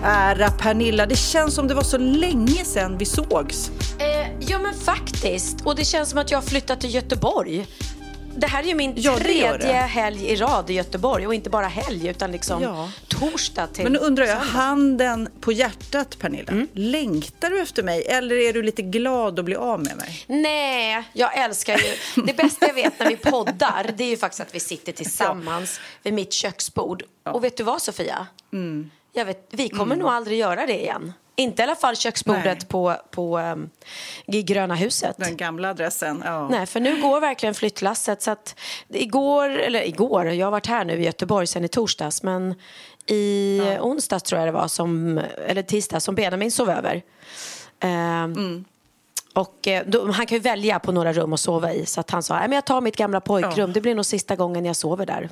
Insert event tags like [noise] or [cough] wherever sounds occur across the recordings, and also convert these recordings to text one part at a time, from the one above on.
Kära Pernilla, det känns som det var så länge sedan vi sågs. Eh, ja men faktiskt. Och det känns som att jag har flyttat till Göteborg. Det här är ju min Ja, tredje helg i rad i Göteborg. Och inte bara helg utan liksom Ja. torsdag till Men nu undrar jag, söndag. handen på hjärtat Pernilla, Mm. längtar du efter mig eller är du lite glad att bli av med mig? Nej, jag älskar ju... Det bästa jag vet när vi poddar det är ju faktiskt att vi sitter tillsammans vid mitt köksbord. Och vet du vad Sofia? Mm. Jag vet, vi kommer nog aldrig göra det igen. Inte i alla fall köksbordet Nej. på, på um, Gröna huset. Den gamla adressen. Ja. Nej, för nu går verkligen flyttlasset. Så att igår, eller igår, jag har varit här nu i Göteborg sen i torsdags, men i onsdags tror jag det var, som, eller tisdag, som Benjamin sov över. Ehm, Och eh, då, han kan ju välja på några rum att sova i. Så att han sa, "Nej, men jag tar mitt gamla pojkrum, det blir nog sista gången jag sover där.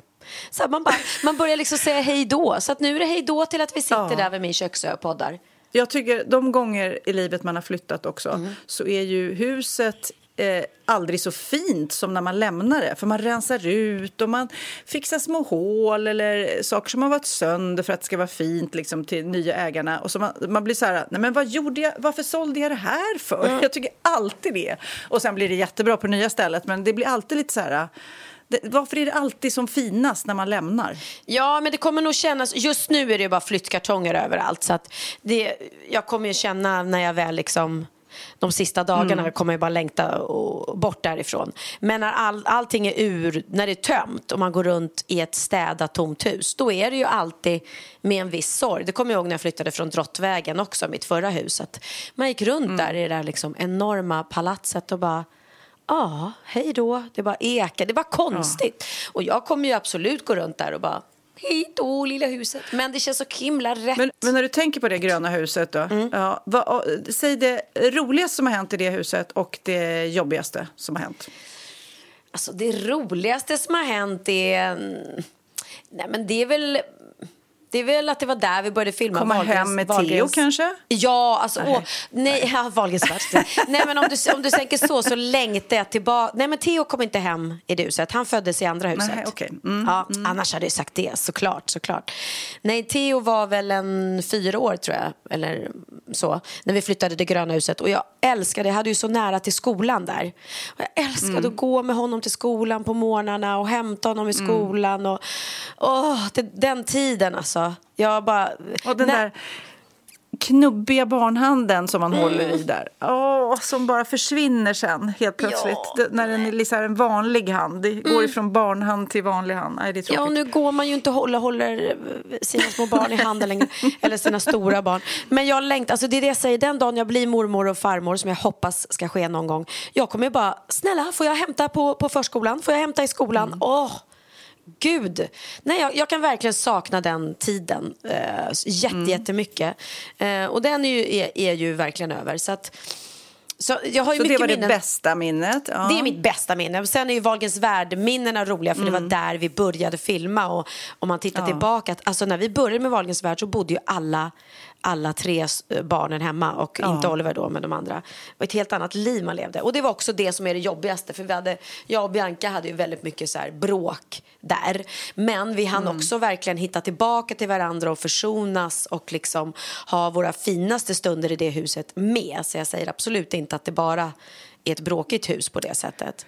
Så man, bara, man börjar liksom säga hej då. Så att nu är det hej då till att vi sitter Ja. där vid min köksö och poddar. Jag tycker de gånger i livet man har flyttat också Mm. så är ju huset eh, aldrig så fint som när man lämnar det. För man rensar ut och man fixar små hål eller saker som har varit sönder för att det ska vara fint liksom, till nya ägarna. Och så man, man blir så här, nej men vad gjorde jag, varför sålde jag det här för? Jag tycker alltid det. Och sen blir det jättebra på nya stället men det blir alltid lite så här, det, varför är det alltid som finast när man lämnar? Ja, men det kommer nog kännas... Just nu är det bara flyttkartonger överallt. Så att det, jag kommer ju känna när jag väl liksom... De sista dagarna kommer jag bara längta bort därifrån. Men när all, allting är ur, när det är tömt och man går runt i ett städat tomt hus, då är det ju alltid med en viss sorg. Det kommer jag ihåg när jag flyttade från Drottvägen också, mitt förra hus. Att man gick runt där i det där liksom enorma palatset och bara Ja, hej då. Det bara ekar. Det var konstigt. Och jag kommer ju absolut gå runt där och bara hej då, lilla huset. Men det känns så himla rätt. Men, men när du tänker på det gröna huset då, Mm. ja, vad, säg det roligaste som har hänt i det huset och det jobbigaste som har hänt. Alltså det roligaste som har hänt är... Nej men det är väl... Det är väl att det var där vi började filma. Komma Wahlgrens- hem med Theo kanske? Ja, alltså åh, nej, ja, [laughs] Wahlgrens. [laughs] Nej men om du, om du tänker så så längtar jag tillbaka. Nej men Theo kom inte hem i det huset. Han föddes i andra huset. Nej, okej. Mm, ja, Annars hade jag sagt det, såklart, såklart. Nej, Theo var väl en fyra år tror jag, eller så, när vi flyttade till gröna huset. Och jag älskade, jag hade ju så nära till skolan där. Och jag älskade Mm. att gå med honom till skolan på morgnarna och hämta honom i Mm. skolan. Och, åh, det, den tiden alltså. Jag bara... Och den där knubbiga barnhanden som man håller Mm. i där. Åh, som bara försvinner sen helt plötsligt. Ja. Mm. När den är liksom en vanlig hand. Det går ifrån barnhand till vanlig hand. Nej, det är Ja, och nu går man ju inte och håller, håller sina små barn i handen längre. Eller sina stora barn. Men jag längtar, alltså det är det jag säger, den dagen jag blir mormor och farmor som jag hoppas ska ske någon gång. Jag kommer bara, snälla får jag hämta på, på förskolan? Får jag hämta i skolan? Mm. Åh! Gud! Nej, jag, jag kan verkligen sakna den tiden eh, jätte, Mm. jättemycket. Eh, och den är ju, är, är ju verkligen över. Så, att, så jag har ju Så det mycket var det minnen. bästa minnet? Ja. Det är mitt bästa minne. Sen är ju Wahlgrens värld-minnena roliga för det var där vi började filma. Och om man tittar tillbaka, att, alltså när vi började med Wahlgrens värld så bodde ju alla, alla tre eh, barnen hemma och inte Oliver då men de andra. Det var ett helt annat liv man levde. Och det var också det som är det jobbigaste för vi hade, jag och Bianca hade ju väldigt mycket så bråk där. Men vi hann också verkligen hitta tillbaka till varandra och försonas och liksom ha våra finaste stunder i det huset med. Så jag säger absolut inte att det bara är ett bråkigt hus på det sättet.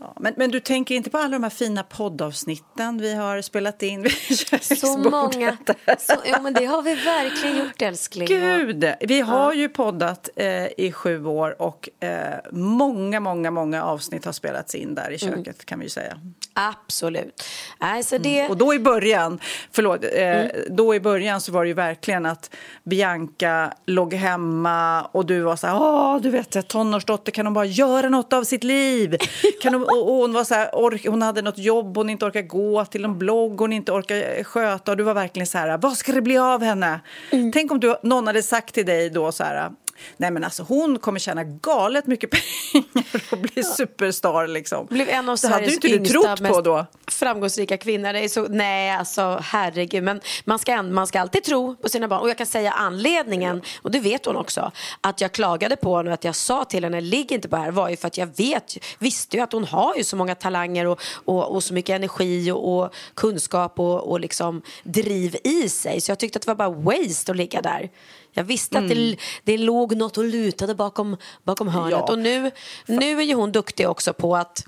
Ja, men, men du tänker inte på alla de här fina poddavsnitten vi har spelat in vid [laughs] Så många. Så, ja, men det har vi verkligen gjort, älskling. Gud! Vi har ju poddat eh, i sju år och eh, många, många, många avsnitt har spelats in där i köket, mm. kan vi ju säga. Absolut. Alltså det... Mm. Och då i början, förlåt, eh, mm. då i början så var det ju verkligen att Bianca låg hemma och du var så här, åh, du vet, tonårsdotter, kan hon bara göra något av sitt liv? Kan hon, och, hon var så här, ork, hon hade något jobb hon inte orkar gå till, en blogg hon inte orkar sköta och du var verkligen så här, vad ska det bli av henne? Mm. Tänk om du, någon hade sagt till dig då så här, Nej men alltså hon kommer tjäna galet mycket [laughs] pengar och bli superstar liksom. Blev en av det hade ju inte du trott på då. framgångsrika kvinnor. Det är så, nej alltså herregud. Men man ska, man ska alltid tro på sina barn. Och jag kan säga anledningen, och det vet hon också, att jag klagade på henne och att jag sa till henne, ligg inte på det här, var ju för att jag vet, visste ju att hon har ju så många talanger och, och, och så mycket energi och, och kunskap och, och liksom driv i sig. Så jag tyckte att det var bara waste att ligga där. Jag visste mm. att det, mm. det låg något och lutade bakom, bakom hörnet. Ja. Och nu, nu är ju hon duktig också på att,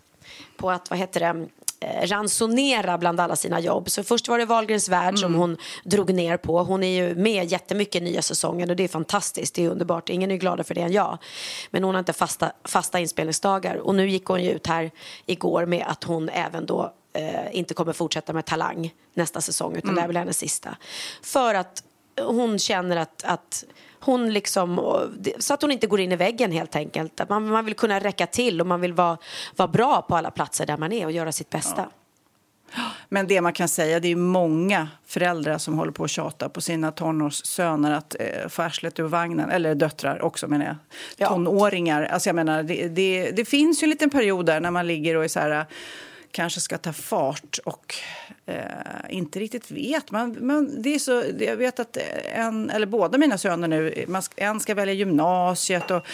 på att vad heter det, eh, ransonera bland alla sina jobb. Så först var det Wahlgrens värld mm. som hon drog ner på. Hon är ju med jättemycket nya säsongen och det är fantastiskt, det är underbart. Ingen är gladare för det än jag. Men hon har inte fasta, fasta inspelningsdagar och nu gick hon ju ut här igår med att hon även då eh, inte kommer fortsätta med Talang nästa säsong utan mm. det är väl hennes sista. För att hon känner att, att hon liksom, så att hon inte går in i väggen helt enkelt. Att man, man vill kunna räcka till och man vill vara, vara bra på alla platser där man är och göra sitt bästa. Ja. Men det man kan säga, det är många föräldrar som håller på att tjata på sina tonårssöner att eh, få arslet ur vagnen, eller döttrar också menar jag, ja. tonåringar. Alltså jag menar, det, det, det finns ju en liten period där när man ligger och är så här kanske ska ta fart och eh, Eh, inte riktigt vet. Man, man, det är så, jag vet att en, eller båda mina söner nu, man, en ska välja gymnasiet och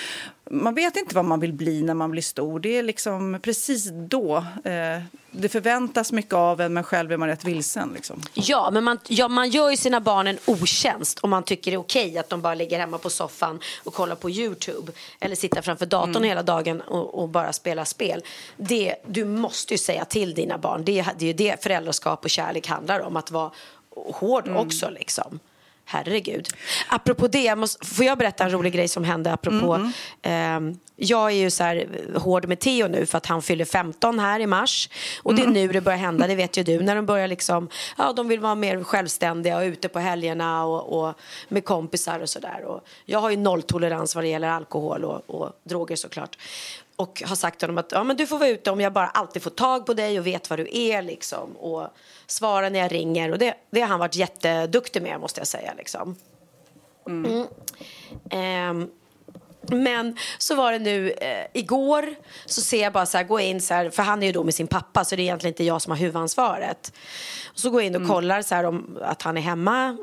man vet inte vad man vill bli när man blir stor. Det är liksom precis då eh, det förväntas mycket av en men själv är man rätt vilsen. Liksom. Ja, men man, ja, man gör ju sina barn en otjänst om man tycker det är okej att de bara ligger hemma på soffan och kollar på Youtube eller sitter framför datorn mm. hela dagen och, och, bara spelar spel. Det, du måste ju säga till dina barn. Det, det är ju det föräldraskap och kärlek handlar om, att vara hård mm. också. Liksom. Herregud. Apropå det, jag måste, får jag berätta en rolig grej som hände apropå mm. eh, jag är ju så här hård med Theo nu för att han fyller 15 här i mars. Och det är nu det börjar hända, det vet ju du. När de börjar liksom, ja de vill vara mer självständiga och ute på helgerna och, och med kompisar och sådär. Jag har ju nolltolerans vad det gäller alkohol och, och droger såklart och har sagt till honom att ja, men du får vara ute om jag bara alltid får tag på dig och vet vad du är liksom. Och svara när jag ringer. Och det, det har han varit jätteduktig med måste jag säga. Liksom. Mm. Mm. Um, men så var det nu eh, igår så ser jag bara så här, gå in så här, för han är ju då med sin pappa så det är egentligen inte jag som har huvudansvaret. så går jag in och mm. kollar så här om att han är hemma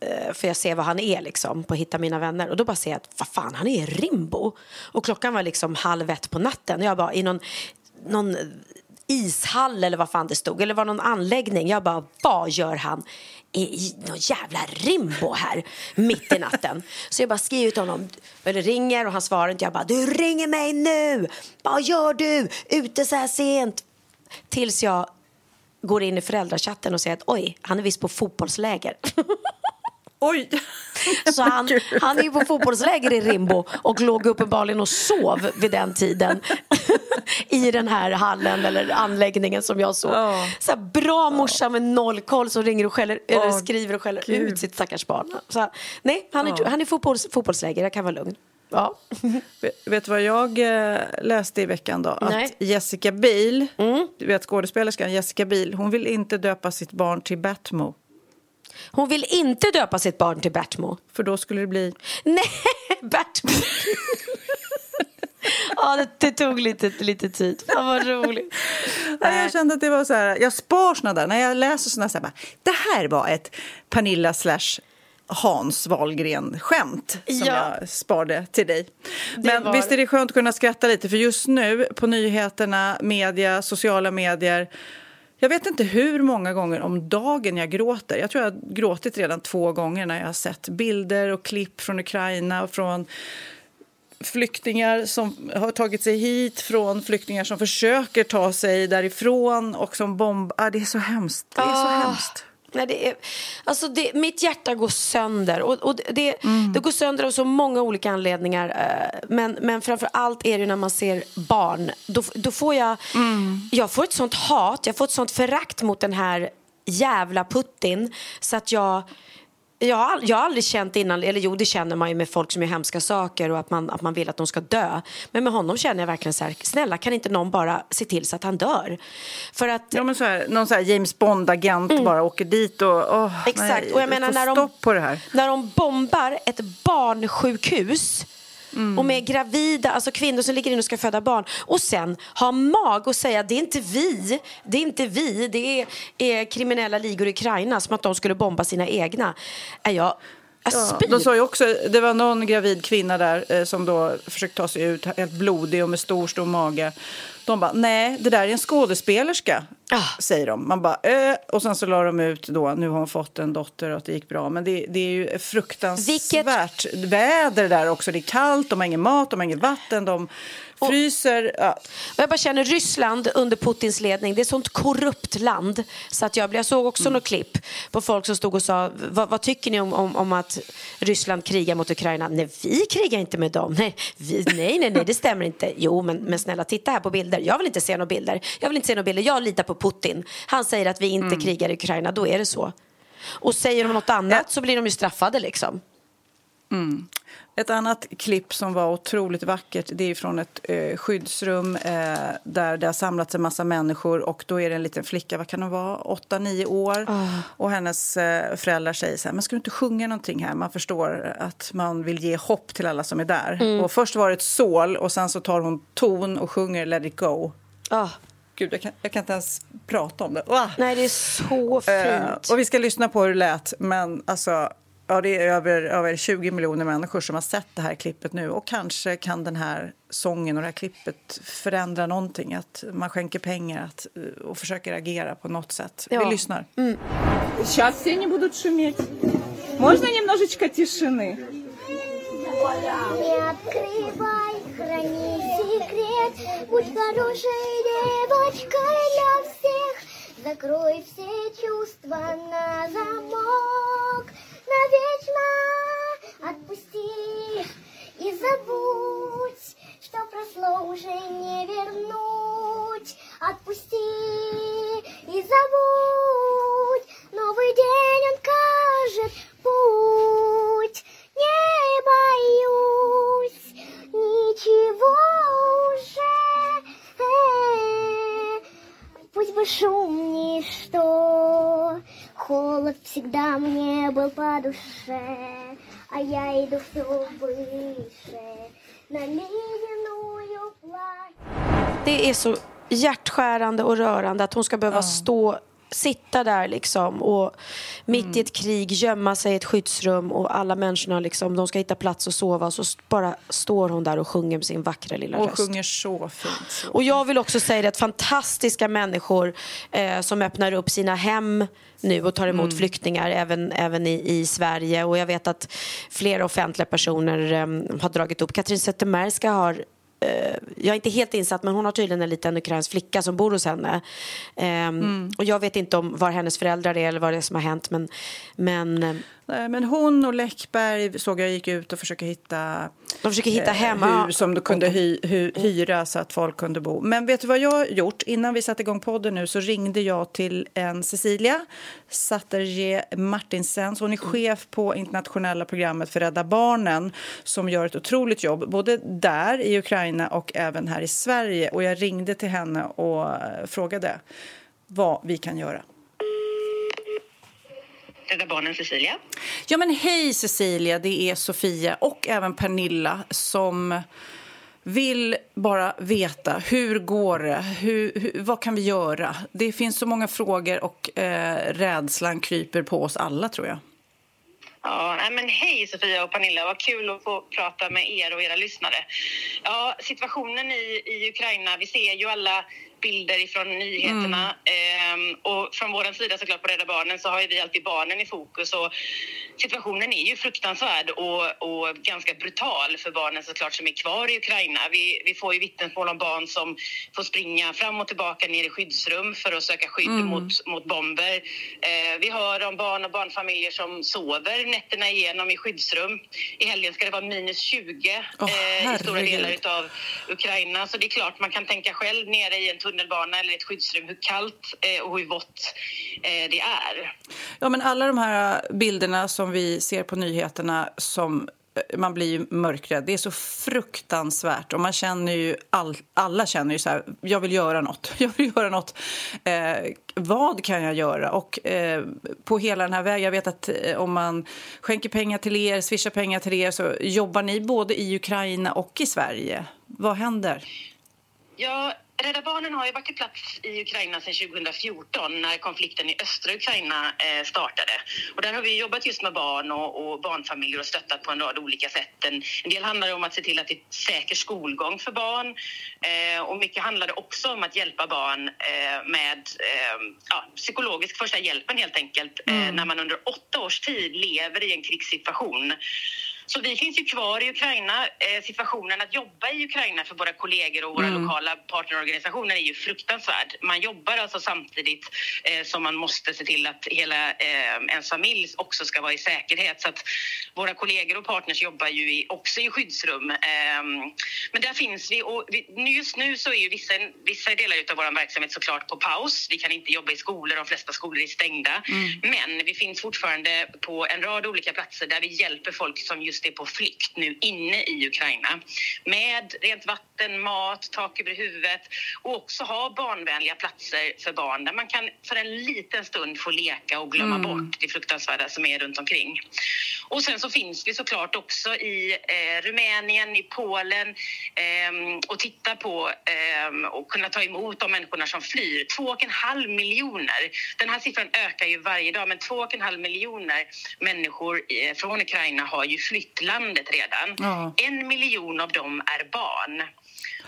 Eh, för jag ser vad han är liksom på Hitta mina vänner och då bara ser jag att vad fan han är i Rimbo och klockan var liksom halv ett på natten och jag bara i någon, någon ishall eller vad fan det stod eller var någon anläggning jag bara vad gör han i någon jävla rimbo här mitt i natten. Så jag bara skriver till honom, eller ringer och han svarar inte. Jag bara, du ringer mig nu! Vad gör du? Ute så här sent. Tills jag går in i föräldrachatten och säger att oj, han är visst på fotbollsläger. [laughs] Oj! [laughs] Så han, han är på fotbollsläger i Rimbo och låg uppenbarligen och sov vid den tiden [laughs] i den här hallen eller anläggningen som jag såg. Oh. Så här, bra morsa med noll koll som ringer och skäller, oh, eller skriver och skäller Gud. ut sitt stackars barn. Så, nej, han är, oh. han är fotbolls, fotbollsläger, jag kan vara lugn. Ja. [laughs] Vet du vad jag eh, läste i veckan då? Nej. Att Jessica Biel, mm. du vet skådespelerskan Jessica Biel, hon vill inte döpa sitt barn till Batmo. Hon vill inte döpa sitt barn till Bertmo. För då skulle det bli? Nej, [laughs] Bertmo. ja, det, det, tog lite, lite tid. Fan vad roligt. [laughs] Ja, jag kände att det var så här, jag spar såna där, när jag läser såna här, det här var ett Pernilla slash Hans Wahlgren-skämt som ja. jag sparade till dig. Men var... visst är det skönt att kunna skratta lite för just nu på nyheterna, media, sociala medier jag vet inte hur många gånger om dagen jag gråter. Jag tror jag har gråtit redan två gånger när jag har sett bilder och klipp från Ukraina och från flyktingar som har tagit sig hit från flyktingar som försöker ta sig därifrån och som bombar. Ah, det är så hemskt. Det är så Ah. hemskt. Nej, det är, alltså det, mitt hjärta går sönder. Och, och det, Mm. det går sönder av så många olika anledningar. eh, Men, men framför allt är det när man ser barn. Då, då får jag, Mm. jag får ett sånt hat, jag får ett sånt förakt mot den här jävla Putin. Så att jag... Jag har, jag har aldrig känt innan, eller jo det känner man ju med folk som gör hemska saker och att man, att man vill att de ska dö. Men med honom känner jag verkligen så här, snälla kan inte någon bara se till så att han dör? För att Ja, men så här, någon så här James Bond-agent bara åker dit och... Mm. Exakt, nej, och jag menar när de, på det här. när de bombar ett barnsjukhus Mm. och med gravida, alltså kvinnor som ligger in och ska föda barn och sen har mag att säga det är inte vi, det är inte vi, det är, är kriminella ligor i Ukraina som att de skulle bomba sina egna. Är jag, Ja, de sa ju också, det var någon gravid kvinna där eh, som då försökte ta sig ut helt blodig och med stor, stor mage. De bara, nej, det där är en skådespelerska, Ah. säger de. Man bara, äh. Och sen så la de ut då, nu har hon fått en dotter och att det gick bra. Men det, det är ju fruktansvärt väder där också. Det är kallt, de har ingen mat, de har inget vatten, de fryser. Ja. Och jag bara känner Ryssland under Putins ledning, det är ett sånt korrupt land. Så att jag, jag såg också Mm. något klipp på folk som stod och sa, vad, tycker ni om, om, om att Ryssland krigar mot Ukraina? Nej, vi krigar inte med dem. Nej, vi, nej, nej, nej, det stämmer inte. Jo, men, men snälla, titta här på bilder. Jag vill inte se några bilder. Jag vill inte se några bilder. Jag litar på Putin. Han säger att vi inte Mm. krigar i Ukraina, då är det så. Och säger de något annat så blir de ju straffade liksom. Ett annat klipp som var otroligt vackert det är från ett eh, skyddsrum eh, där det har samlats en massa människor. och Då är det en liten flicka, vad kan hon vara, 8-9 år. Och Hennes eh, föräldrar säger så här, men ska du inte sjunga någonting här? Man förstår att man vill ge hopp till alla som är där. Och Först var det ett sål och sen så tar hon ton och sjunger Let it go. Ah, Gud, jag kan, jag kan inte ens prata om det. Ah! nej, det är så Eh, fint. och vi ska lyssna på hur det lät, men alltså Ja, det är över, över 20 miljoner människor som har sett det här klippet nu. Och kanske kan den här sången och det här klippet förändra någonting. Att man skänker pengar att, eh, och försöker agera på något sätt. Ja. Vi lyssnar. Сейчас все не будут шуметь. Можно немножечко тишины? Не открывай, храни секрет, будь хорошей девочкой для всех. Закрой все чувства на замок, Навечно отпусти и забудь, что прошло уже не вернуть. Отпусти и забудь, новый день он кажет путь. Не боюсь ничего уже. Э, Пусть бы шум ничто, холод всегда мне был по душе, а я иду все выше на ледяную плащ. Det är så hjärtskärande och rörande att hon ska behöva stå sitta där liksom och mitt i ett krig gömma sig i ett skyddsrum och alla människorna liksom, de ska hitta plats att sova och så bara står hon där och sjunger med sin vackra lilla Och röst. sjunger så fint. Så. Och jag vill också säga det att fantastiska människor eh, som öppnar upp sina hem nu och tar emot flyktingar även, även i, i Sverige. Och jag vet att flera offentliga personer eh, har dragit upp. Katrin Zettermerska har jag är inte helt insatt men hon har tydligen en liten ukrainsk flicka som bor hos henne. Ehm, Och jag vet inte om var hennes föräldrar är eller vad det är som har hänt men, men eh, men hon och Läckberg såg jag gick ut och försökte hitta de försöker hitta eh, hem. Ja. hus som du kunde hy, hy, hyra så att folk kunde bo. Men vet du vad jag gjort? Innan vi satte igång podden nu så ringde jag till en Cecilia Satterje Martinsen. Hon är chef på internationella programmet för Rädda Barnen som gör ett otroligt jobb både där i Ukraina och även här i Sverige. Och jag ringde till henne och eh, frågade vad vi kan göra. Rädda Barnen Cecilia. Ja, men hej Cecilia, det är Sofia och även Pernilla som vill bara veta hur går det, hur, hur, vad kan vi göra? Det finns så många frågor och eh, rädslan kryper på oss alla tror jag. Ja, nej, men hej Sofia och Pernilla, vad kul att få prata med er och era lyssnare. Ja, situationen i, i Ukraina, vi ser ju alla bilder ifrån nyheterna. Ehm, och från vår sida såklart på Rädda Barnen så har vi alltid barnen i fokus och situationen är ju fruktansvärd och, och ganska brutal för barnen såklart som är kvar i Ukraina. Vi, vi får ju vittnesmål om barn som får springa fram och tillbaka ner i skyddsrum för att söka skydd mot, mot bomber. Eh, vi hör om barn och barnfamiljer som sover nätterna igenom i skyddsrum. I helgen ska det vara minus 20 Åh, eh, i stora delar utav Ukraina. Så det är klart man kan tänka själv nere i en tunnelbana eller ett skyddsrum hur kallt eh, och hur vått eh, det är. Ja, men alla de här bilderna som vi ser på nyheterna som eh, man blir ju mörkrädd. Det är så fruktansvärt. Och man känner ju all, alla känner ju så här, jag vill göra något. [laughs] Jag vill göra något. Eh, vad kan jag göra? Och eh, på hela den här vägen, jag vet att eh, om man skänker pengar till er, swishar pengar till er så jobbar ni både i Ukraina och i Sverige. Vad händer? Ja, Rädda Barnen har ju varit i plats i Ukraina sedan 2014 när konflikten i östra Ukraina eh, startade. Och där har vi jobbat just med barn och, och barnfamiljer och stöttat på en rad olika sätt. En, en del handlar om att se till att det är säker skolgång för barn eh, och mycket handlar det också om att hjälpa barn eh, med eh, ja, psykologisk första hjälpen helt enkelt eh, när man under åtta års tid lever i en krigssituation. Så vi finns ju kvar i Ukraina. Eh, situationen att jobba i Ukraina för våra kollegor och våra lokala partnerorganisationer är ju fruktansvärd. Man jobbar alltså samtidigt eh, som man måste se till att hela eh, ens familj också ska vara i säkerhet. Så att våra kollegor och partners jobbar ju i, också i skyddsrum. Ehm, men där finns vi och vi, just nu så är ju vissa, vissa delar av vår verksamhet såklart på paus. Vi kan inte jobba i skolor, de flesta skolor är stängda. Men vi finns fortfarande på en rad olika platser där vi hjälper folk som just är på flykt nu inne i Ukraina med rent vatten, mat, tak över huvudet och också ha barnvänliga platser för barn där man kan för en liten stund få leka och glömma bort det fruktansvärda som är runt omkring. Och sen så finns vi såklart också i eh, Rumänien, i Polen ehm, och tittar på ehm, och kunna ta emot de människorna som flyr. Två och en halv miljoner. Den här siffran ökar ju varje dag men två och en halv miljoner människor eh, från Ukraina har ju flytt landet redan. Ja. En miljon av dem är barn.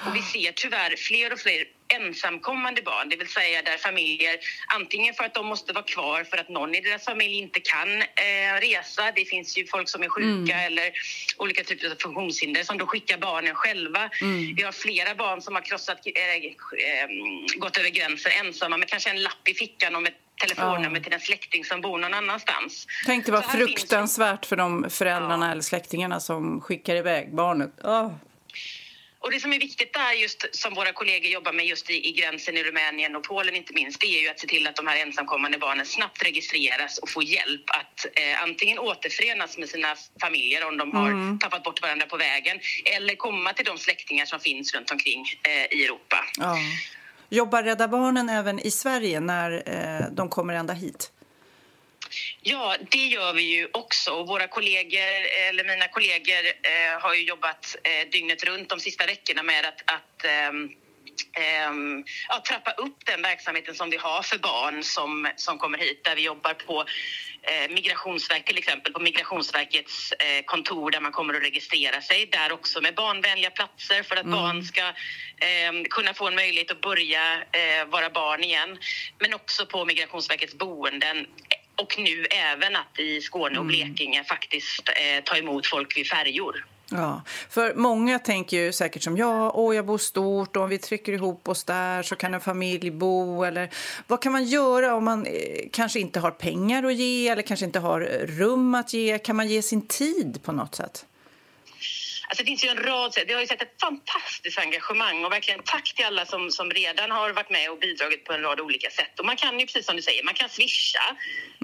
Och vi ser tyvärr fler och fler ensamkommande barn, det vill säga där familjer antingen för att de måste vara kvar för att någon i deras familj inte kan eh, resa. Det finns ju folk som är sjuka eller olika typer av funktionshinder som då skickar barnen själva. Vi har flera barn som har krossat, eh, eh, gått över gränsen ensamma med kanske en lapp i fickan och med telefonnummer till en släkting som bor någon annanstans. Tänk det var fruktansvärt för de föräldrarna eller släktingarna som skickar iväg barnet. Åh. Och det som är viktigt där, just som våra kollegor jobbar med just i, i gränsen i Rumänien och Polen inte minst, det är ju att se till att de här ensamkommande barnen snabbt registreras och får hjälp att eh, antingen återförenas med sina familjer om de har tappat bort varandra på vägen eller komma till de släktingar som finns runt omkring eh, i Europa. Ja. Jobbar Rädda Barnen även i Sverige när eh, de kommer ända hit? Ja, det gör vi ju också. Våra kollegor, eller mina kollegor, eh, har ju jobbat eh, dygnet runt de sista veckorna med att, att eh, ja, trappa upp den verksamheten som vi har för barn som, som kommer hit. Där vi jobbar på eh, Migrationsverket, till exempel på Migrationsverkets eh, kontor där man kommer att registrera sig. Där också med barnvänliga platser för att barn ska eh, kunna få en möjlighet att börja eh, vara barn igen. Men också på Migrationsverkets boenden och nu även att i Skåne och Blekinge faktiskt eh, ta emot folk vid färjor. Ja, för många tänker ju säkert som jag, åh jag bor stort och om vi trycker ihop oss där så kan en familj bo eller vad kan man göra om man eh, kanske inte har pengar att ge eller kanske inte har eh, rum att ge? Kan man ge sin tid på något sätt? Alltså det finns ju en rad sätt. Vi har ju sett ett fantastiskt engagemang och verkligen tack till alla som, som redan har varit med och bidragit på en rad olika sätt. Och man kan ju precis som du säger, man kan swisha.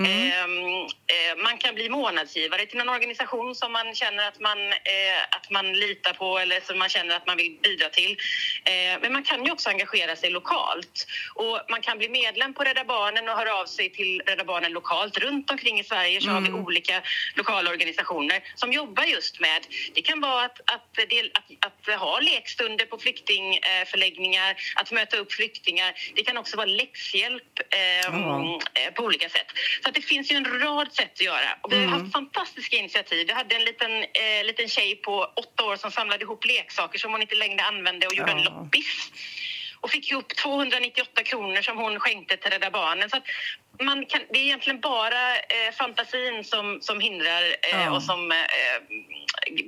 Ehm, eh, man kan bli månadsgivare till någon organisation som man känner att man, eh, att man litar på eller som man känner att man vill bidra till. Eh, men man kan ju också engagera sig lokalt och man kan bli medlem på Rädda Barnen och höra av sig till Rädda Barnen lokalt. Runt omkring i Sverige så har vi olika lokala organisationer som jobbar just med, det kan vara att, att, del, att, att ha lekstunder på flyktingförläggningar, att möta upp flyktingar. Det kan också vara läxhjälp eh, Ja. eh, på olika sätt. Så det finns ju en rad sätt att göra. Och vi har haft fantastiska initiativ. Vi hade en liten, eh, liten tjej på åtta år som samlade ihop leksaker som hon inte längre använde och gjorde en Ja. loppis. och fick ihop 298 kronor som hon skänkte till Rädda Barnen. Så man kan, det är egentligen bara eh, fantasin som, som hindrar eh, Ja. och som eh,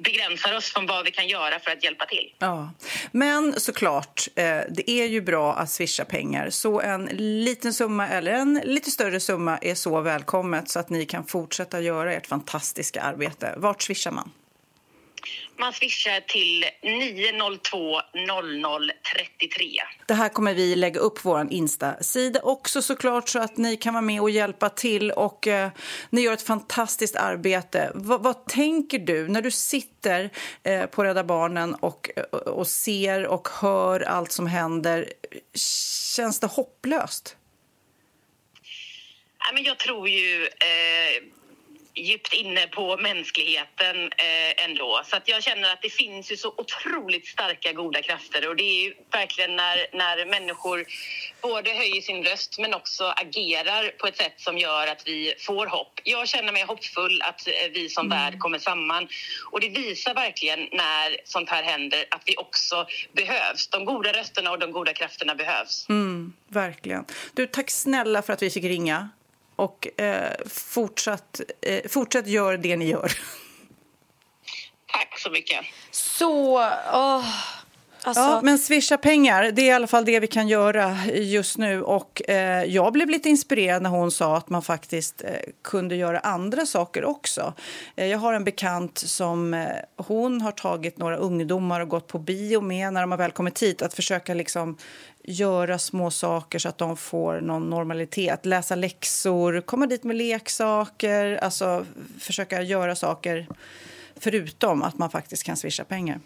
begränsar oss från vad vi kan göra för att hjälpa till. Ja, men såklart, eh, det är ju bra att swisha pengar. Så en liten summa eller en lite större summa är så välkommet så att ni kan fortsätta göra ert fantastiska arbete. Vart swishar man? Man swishar till 902 00 33. Det här kommer vi lägga upp på vår Insta-sida också såklart så att ni kan vara med och hjälpa till. Och eh, Ni gör ett fantastiskt arbete. Vad, vad tänker du när du sitter eh, på Rädda Barnen och, och ser och hör allt som händer? Känns det hopplöst? Ja, men jag tror ju eh, djupt inne på mänskligheten eh, ändå. Så att jag känner att det finns ju så otroligt starka goda krafter och det är ju verkligen när, när människor både höjer sin röst men också agerar på ett sätt som gör att vi får hopp. Jag känner mig hoppfull att eh, vi som värld kommer samman och det visar verkligen när sånt här händer att vi också behövs. De goda rösterna och de goda krafterna behövs. Mm, verkligen. Du, tack snälla för att vi fick ringa. Och eh, fortsatt, eh, fortsätt gör det ni gör. Tack så mycket. Så... Åh, alltså, Ja, men swisha pengar, det är i alla fall det vi kan göra just nu. Och eh, Jag blev lite inspirerad när hon sa att man faktiskt eh, kunde göra andra saker också. Eh, jag har en bekant som eh, hon har tagit några ungdomar och gått på bio med när de har väl kommit hit. Att försöka liksom göra små saker så att de får någon normalitet. Läsa läxor, komma dit med leksaker, alltså försöka göra saker förutom att man faktiskt kan swisha pengar.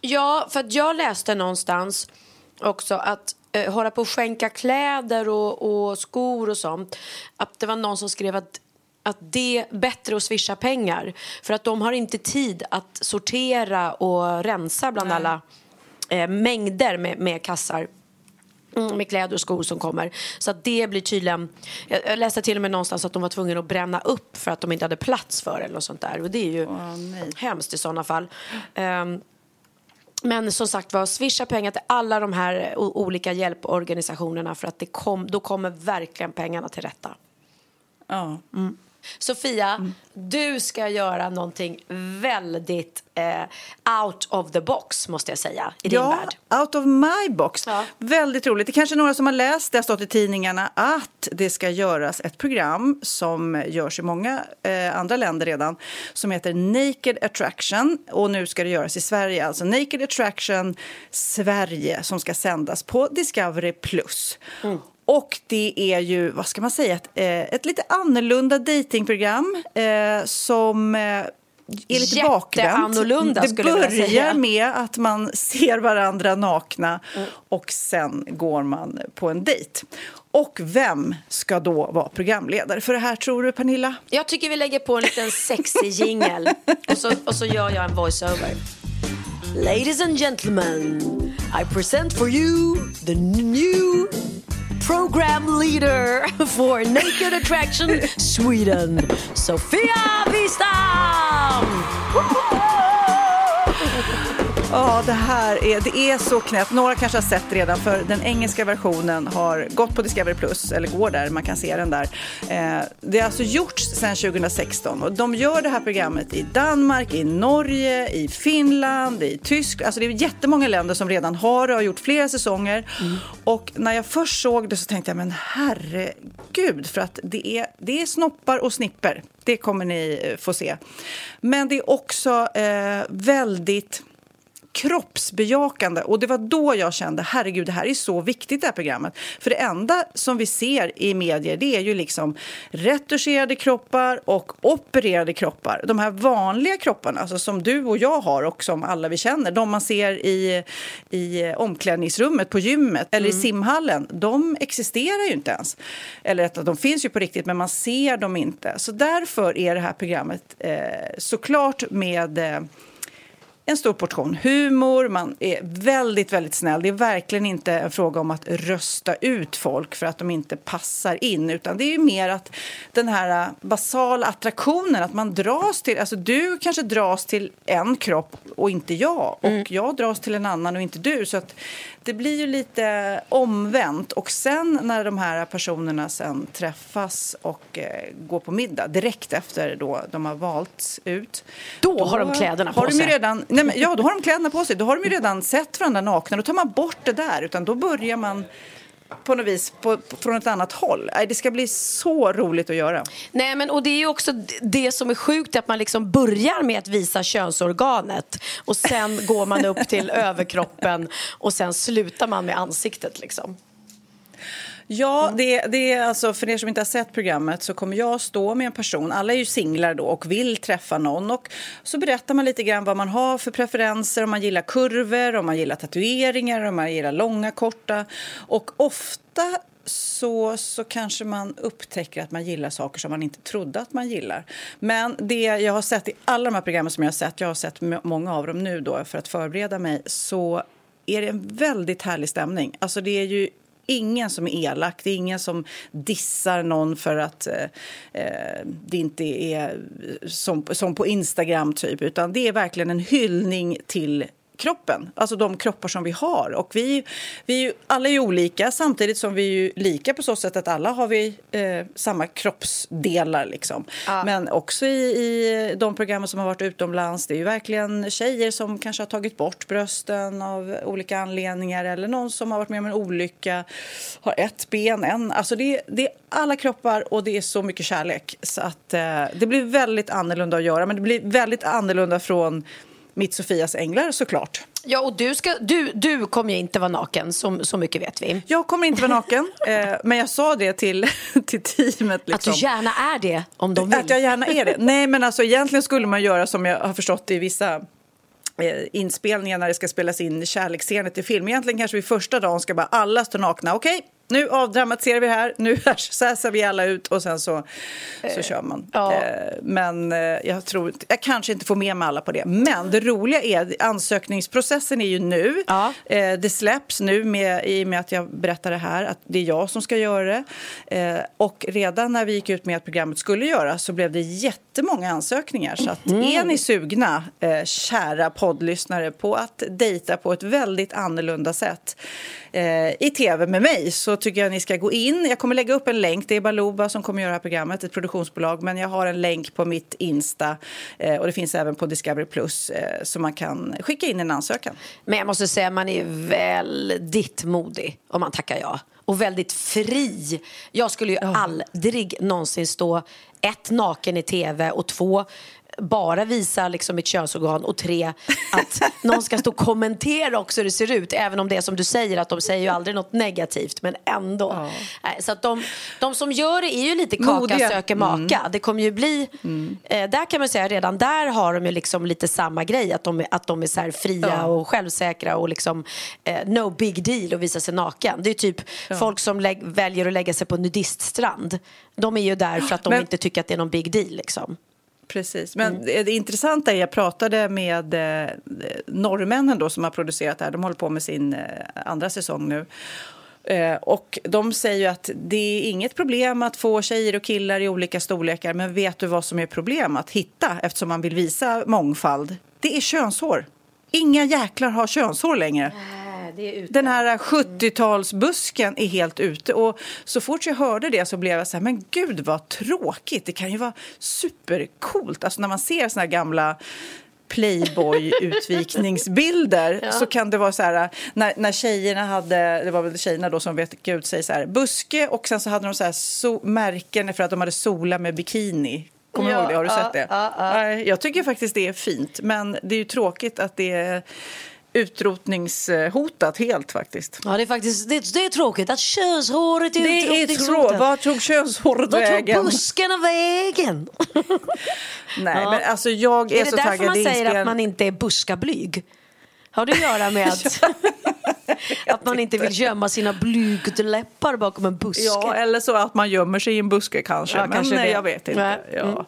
Ja, för att jag läste någonstans också att eh, hålla på och skänka kläder och, och skor och sånt. Att det var någon som skrev att att det är bättre att swisha pengar. För att de har inte tid att sortera och rensa bland alla eh, mängder med, med kassar. Mm, med kläder och skor som kommer. Så det blir tydligen... Jag läste till och med någonstans att de var tvungna att bränna upp för att de inte hade plats för eller något sånt där. Och det är ju nej. hemskt i sådana fall. Ehm, men som sagt var, swisha pengar till alla de här olika hjälporganisationerna för att det kom, då kommer verkligen pengarna till rätta. Ja. Sofia, du ska göra någonting väldigt eh, out of the box, måste jag säga, i din ja, värld. out of my box. Ja. Väldigt roligt. Det är kanske är några som har läst, det har stått i tidningarna, att det ska göras ett program som görs i många eh, andra länder redan, som heter Naked Attraction. Och nu ska det göras i Sverige, alltså Naked Attraction Sverige, som ska sändas på Discovery+. Plus. Och det är ju, vad ska man säga, ett, eh, ett lite annorlunda datingprogram eh, som eh, är lite bakvänt. Det börjar med att man [laughs] ser varandra nakna och sen går man på en dejt. Och vem ska då vara programledare för det här tror du Pernilla? Jag tycker vi lägger på en liten sexig jingel [laughs] och så, och så gör jag en voiceover. Ladies and gentlemen, I present for you the new program leader [laughs] for Naked Attraction [laughs] Sweden, Sofia Wistam! Ja, det här är, det är så knäppt. Några kanske har sett redan, för den engelska versionen har gått på Discovery Plus, eller går där, man kan se den där. Eh, det har alltså gjorts sedan 2016 och de gör det här programmet i Danmark, i Norge, i Finland, i Tyskland. Alltså det är jättemånga länder som redan har det och har gjort flera säsonger. Och när jag först såg det så tänkte jag, men herregud, för att det är, det är snoppar och snipper. Det kommer ni eh, få se. Men det är också eh, väldigt kroppsbejakande. Och det var då jag kände, herregud, det här är så viktigt det här programmet. För det enda som vi ser i medier, det är ju liksom retuscherade kroppar och opererade kroppar. De här vanliga kropparna, alltså som du och jag har och som alla vi känner, de man ser i, i omklädningsrummet på gymmet eller i simhallen, de existerar ju inte ens. Eller att de finns ju på riktigt, men man ser dem inte. Så därför är det här programmet eh, såklart med eh, en stor portion humor, man är väldigt, väldigt snäll. Det är verkligen inte en fråga om att rösta ut folk för att de inte passar in, utan det är mer att den här basala attraktionen, att man dras till, alltså du kanske dras till en kropp och inte jag, och Mm. jag dras till en annan och inte du, så att det blir ju lite omvänt. Och sen när de här personerna sen träffas och eh, går på middag direkt efter då de har valts ut. Då har de kläderna på har de ju sig. redan, nej men, Ja, då har de kläderna på sig. Då har de ju redan sett varandra nakna. Då tar man bort det där, utan då börjar man på något vis på, på, från ett annat håll. Det ska bli så roligt att göra. Nej, men, och det är ju också det som är sjukt, att man liksom börjar med att visa könsorganet och sen går man upp till [laughs] överkroppen och sen slutar man med ansiktet. Liksom. Ja, det, det är alltså, för er som inte har sett programmet så kommer jag stå med en person, alla är ju singlar då och vill träffa någon. Och så berättar man lite grann vad man har för preferenser, om man gillar kurvor, om man gillar tatueringar, om man gillar långa, korta. Och ofta så, så kanske man upptäcker att man gillar saker som man inte trodde att man gillar. Men det jag har sett i alla de här programmen som jag har sett, jag har sett många av dem nu då för att förbereda mig, så är det en väldigt härlig stämning. Alltså det är ju ingen som är elak, det är ingen som dissar någon för att eh, eh, det inte är som, som på Instagram, typ. Utan det är verkligen en hyllning till kroppen, alltså de kroppar som vi har. Och vi, vi alla är ju olika, samtidigt som vi är ju lika på så sätt att alla har vi eh, samma kroppsdelar. Liksom. Men också i, i de program som har varit utomlands, det är ju verkligen tjejer som kanske har tagit bort brösten av olika anledningar eller någon som har varit med om en olycka, har ett ben, en. Alltså det, det är alla kroppar och det är så mycket kärlek. Så att eh, det blir väldigt annorlunda att göra, men det blir väldigt annorlunda från mitt Sofias änglar såklart. Ja, och du, ska, du, du kommer ju inte vara naken, så, så mycket vet vi. Jag kommer inte vara naken, [laughs] eh, men jag sa det till, [laughs] till teamet. Liksom. Att du gärna är det, om de vill. Att jag gärna är det. [laughs] Nej, men alltså egentligen skulle man göra som jag har förstått i vissa eh, inspelningar när det ska spelas in kärleksscener till film. Egentligen kanske vi första dagen ska bara alla stå nakna. Okej, nu avdramatiserar vi det här. Nu [laughs] ser vi alla ut och sen så, så kör man. ja. Eh, men eh, jag tror jag kanske inte får med mig alla på det. Men det roliga är ansökningsprocessen är ju nu. Ja. Eh, det släpps nu med, i och med att jag berättar det här att det är jag som ska göra det. Och redan när vi gick ut med att programmet skulle göras så blev det jättemånga ansökningar. Så att är ni sugna, kära poddlyssnare, på att dejta på ett väldigt annorlunda sätt i tv med mig så tycker jag ni ska gå in. Jag kommer lägga upp en länk. Det är Baluba som kommer göra det här programmet, ett produktionsbolag. Men jag har en länk på mitt Insta eh, och det finns även på Discovery Plus eh, så man kan skicka in en ansökan. Men jag måste säga, man är väldigt modig om man tackar ja. Och väldigt fri. Jag skulle ju aldrig någonsin stå ett, naken i tv och två, bara visa liksom mitt könsorgan och tre, att någon ska stå och kommentera också hur det ser ut. Även om det är som du säger, att de säger ju aldrig något negativt, men ändå. Nej, Så att de, de som gör det är ju lite kaka Modiga. söker maka. Det kommer ju bli, eh, där kan man säga redan där har de ju liksom lite samma grej, att de, att de är så här fria Ja. och självsäkra och liksom eh, no big deal att visa sig naken. Det är typ folk som väljer att lägga sig på nudiststrand. De är ju där för att de Men- inte tycker att det är någon big deal liksom. Precis. Men det, det intressanta är, jag pratade med eh, norrmännen då, som har producerat det här. De håller på med sin eh, andra säsong nu. Eh, och de säger ju att det är inget problem att få tjejer och killar i olika storlekar. Men vet du vad som är problem att hitta eftersom man vill visa mångfald? Det är könshår. Inga jäklar har könshår längre. Den här 70-talsbusken är helt ute. Och så fort jag hörde det så blev jag så här, men gud vad tråkigt. Det kan ju vara supercoolt. Alltså när man ser såna här gamla Playboy-utvikningsbilder [laughs] så kan det vara så här, när, när tjejerna hade, det var väl tjejerna då som vet ut sig så här, buske och sen så hade de så här so, märken för att de hade solat med bikini. Kommer du Ja, ihåg det? Har du ja, sett det? ja, ja. Jag tycker faktiskt det är fint, men det är ju tråkigt att det är utrotningshotat helt faktiskt. Ja, det är faktiskt det, det är tråkigt att könshåret är Det är utrotningshotat. tråkigt. Vart tog könshåret Vart tog vägen? buskarna vägen? [laughs] Nej, Ja. men alltså jag är, är så därför taggad. man Det är säger att man inte är buskablyg? Har det att göra med [laughs] att, att man inte vill gömma sina blygdläppar bakom en buske? Ja, eller så att man gömmer sig i en buske kanske. Ja, men kanske nej, det. jag vet inte. Ja. Mm.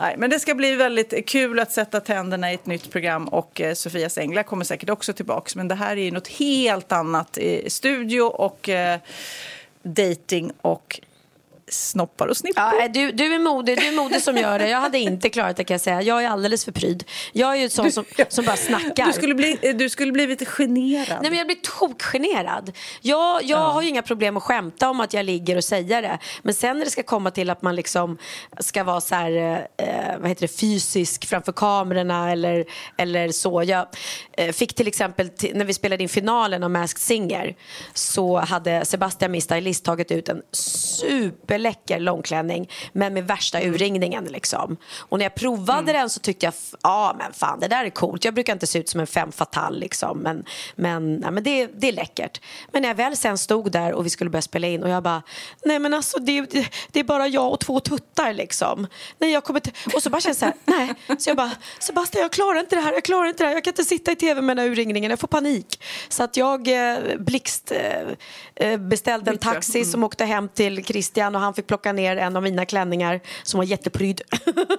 Nej, men det ska bli väldigt kul att sätta tänderna i ett nytt program och eh, Sofias Änglar kommer säkert också tillbaka. Men det här är ju något helt annat i studio och eh, dating och snoppar och snippor. Ja, du, du är modig, du är modig som gör det. Jag hade inte klarat det kan jag säga. Jag är alldeles för pryd. Jag är ju sån som, som bara snackar. Du skulle, bli, du skulle bli lite generad. Nej men jag blir tokgenerad. Jag, jag har ju inga problem att skämta om att jag ligger och säger det. Men sen när det ska komma till att man liksom ska vara så här, eh, vad heter det, fysisk framför kamerorna eller, eller så. Jag eh, fick till exempel, när vi spelade in finalen av Masked Singer så hade Sebastian, min stylist, tagit ut en superläcker långklänning men med värsta urringningen liksom. Och när jag provade den så tyckte jag, ja men fan det där är coolt. Jag brukar inte se ut som en femme fatale liksom men, men, ja, men det, det är läckert. Men när jag väl sen stod där och vi skulle börja spela in och jag bara, nej men alltså det, det, det är bara jag och två tuttar liksom. Nej, jag kommer. Och så bara kände jag så här, nej. Så jag bara, Sebastian jag klarar inte det här, jag klarar inte det här. Jag kan inte sitta i tv med den här urringningen, jag får panik. Så att jag eh, blixt eh, eh, beställde en taxi som åkte hem till Christian och han fick plocka ner en av mina klänningar som var jättepryd.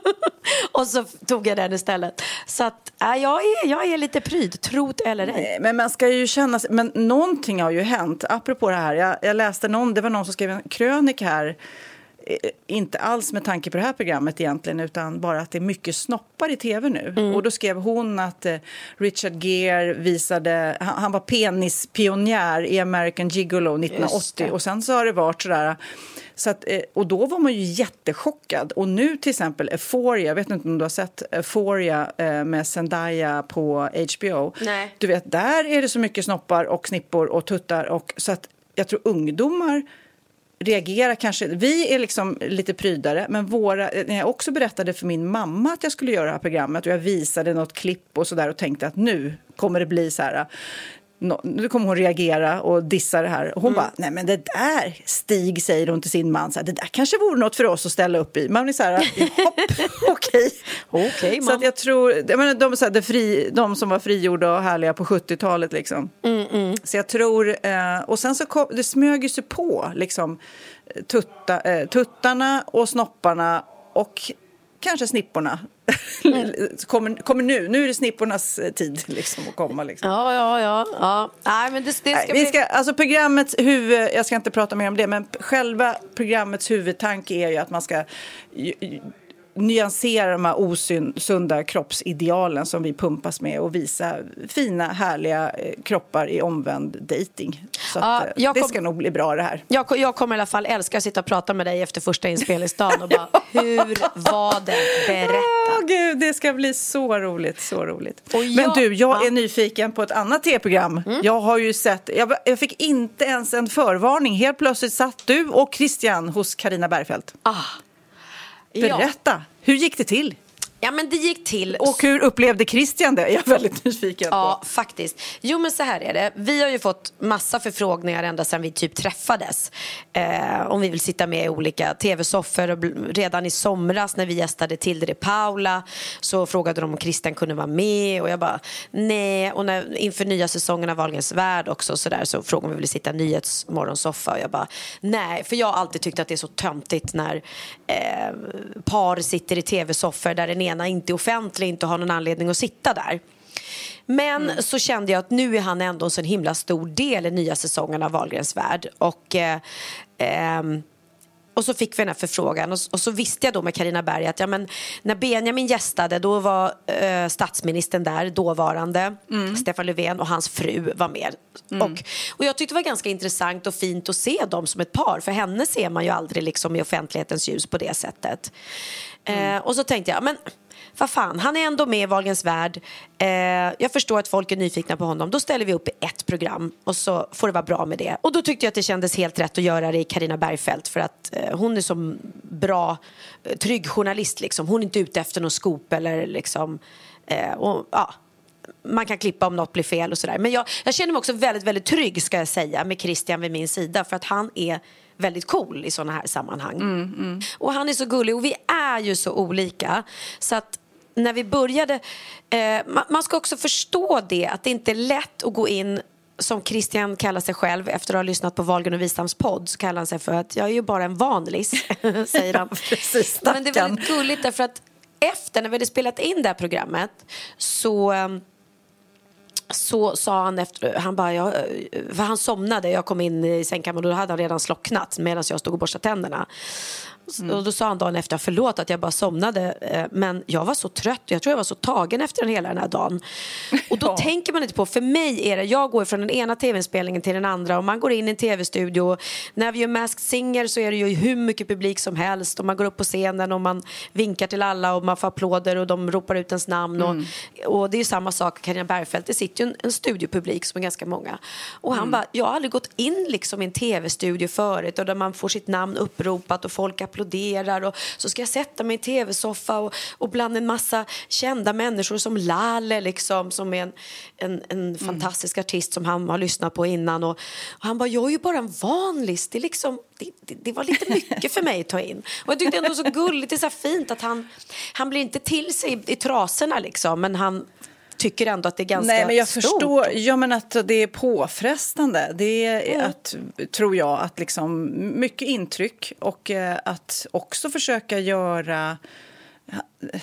[laughs] och så tog jag den istället. Så att äh, jag, är, jag är lite pryd, tro't eller ej. Nej, Men man ska ju känna sig, men någonting har ju hänt. Apropå det här, jag, jag läste någon, det var någon som skrev en krönik här eh, Inte alls med tanke på det här programmet egentligen, utan bara att det är mycket snoppar i tv nu. Och då skrev hon att eh, Richard Gere visade, han, han var penispionjär i American Gigolo 1980 och sen så har det varit sådär så att, eh, och då var man ju jättechockad. Och nu till exempel Euphoria, jag vet inte om du har sett Euphoria med Zendaya på HBO. Nej. Du vet, där är det så mycket snoppar och snippor och tuttar. Och, så att jag tror ungdomar reagerar kanske... Vi är liksom lite prydare, men våra, när jag också berättade för min mamma att jag skulle göra det här programmet och jag visade något klipp och så där och tänkte att nu kommer det bli så här... Nu kommer hon reagera och dissa det här. Och hon bara, nej men det där, Stig säger hon till sin man, så här, det där kanske vore något för oss att ställa upp i. Man blir så här, hopp, [laughs] okej. Okej, Så mamma. att jag tror, jag menar, de, så här, det fri, de som var frigjorda och härliga på 70-talet liksom. Så jag tror, eh, och sen så kom, det smög ju sig på liksom tutta, eh, tuttarna och snopparna och kanske snipporna. [laughs] kommer, kommer nu, nu är det snippornas eh, tid [laughs] liksom att komma liksom. Ja, ja, ja. ja. Nej, men det, det ska Nej, vi ska, alltså programmets huvud, jag ska inte prata mer om det, men själva programmets huvudtanke är ju att man ska nyansera de här osunda kroppsidealen som vi pumpas med och visa fina, härliga eh, kroppar i omvänd dating. Så Ja, att, eh, jag det kom- ska nog bli bra det här. Jag, jag kommer i alla fall älska att sitta och prata med dig efter första inspelningsdagen och bara, [laughs] hur var det? Berätta. Åh gud, det ska bli så roligt, så roligt. Och Men jag- du, jag Ja. Mm. är nyfiken på ett annat tv-program. Jag har ju sett, jag, jag fick inte ens en förvarning. Helt plötsligt satt du och Christian hos Karina Bergfeldt. Ah. Ja. Berätta, hur gick det till? Ja, men det gick till Och hur upplevde Christian det? [laughs] Jag är väldigt nyfiken Ja, på. faktiskt. Jo, men så här är det. Vi har ju fått massa förfrågningar ända sedan vi typ träffades. Eh, om vi vill sitta med i olika tv-soffor. Redan i somras när vi gästade Tilde de Paula så frågade de om Christian kunde vara med och jag bara nej. Och när, inför nya säsongen av Wahlgrens värld också så, där, så frågade om vi ville sitta i Nyhetsmorgonsoffa och jag bara nej. För jag har alltid tyckt att det är så töntigt när eh, par sitter i tv-soffor där den ena inte är offentlig, inte har någon anledning att sitta där. Men så kände jag att nu är han ändå en så himla stor del i nya säsongen av Wahlgrens värld. Och, eh, ehm, och så fick vi den här förfrågan och, och så visste jag då med Karina Berg att ja, men, när Benjamin gästade då var eh, statsministern där, dåvarande Stefan Löfven och hans fru var med. Och, och jag tyckte det var ganska intressant och fint att se dem som ett par för henne ser man ju aldrig liksom i offentlighetens ljus på det sättet. Eh, och så tänkte jag, men vad fan, han är ändå med i Wahlgrens värld. Eh, jag förstår att folk är nyfikna på honom. Då ställer vi upp i ett program och så får det vara bra med det. Och då tyckte jag att det kändes helt rätt att göra det i Karina Bergfeldt för att eh, hon är så bra, eh, trygg journalist liksom. Hon är inte ute efter någon scoop eller liksom, eh, och, ja. Man kan klippa om något blir fel och sådär. Men jag, jag känner mig också väldigt, väldigt trygg ska jag säga med Christian vid min sida för att han är väldigt cool i sådana här sammanhang. Och han är så gullig och vi är ju så olika. Så att när vi började, eh, man, man ska också förstå det att det inte är lätt att gå in som Christian kallar sig själv efter att ha lyssnat på Wahlgren och Wistams podd så kallar han sig för att jag är ju bara en vanlis, [laughs] säger han. [laughs] precis, Men det är väldigt gulligt därför att efter, när vi hade spelat in det här programmet, så um, så sa han efter, han bara, jag, för han somnade, jag kom in i sängkammaren och då hade han redan slocknat medan jag stod och borstade tänderna. Mm. Och då sa han dagen efter, förlåt att jag bara somnade, eh, men jag var så trött, jag tror jag var så tagen efter den hela den här dagen. Och då [laughs] ja. tänker man inte på, för mig är det, jag går från den ena tv-inspelningen till den andra och man går in i en tv-studio. När vi gör Masked Singer så är det ju hur mycket publik som helst och man går upp på scenen och man vinkar till alla och man får applåder och de ropar ut ens namn. Mm. Och, och det är samma sak, Carina Bergfeldt, det sitter ju en, en studiopublik som är ganska många. Och han mm. bara, jag har aldrig gått in liksom i en tv-studio förut och där man får sitt namn uppropat och folk applåderar applåderar och så ska jag sätta mig i tv-soffa och, och bland en massa kända människor som Lalle liksom, som är en, en, en mm. fantastisk artist som han har lyssnat på innan och, och han bara, jag är ju bara en vanlig, det, liksom, det, det, det, var lite mycket för mig att ta in. Och jag tyckte ändå så gulligt, det är så fint att han, han blir inte till sig i, i trasorna liksom, men han tycker ändå att det är ganska Nej, men jag stort. Förstår, ja, men att det är påfrestande. Det är, mm. att, tror jag, att liksom mycket intryck och eh, att också försöka göra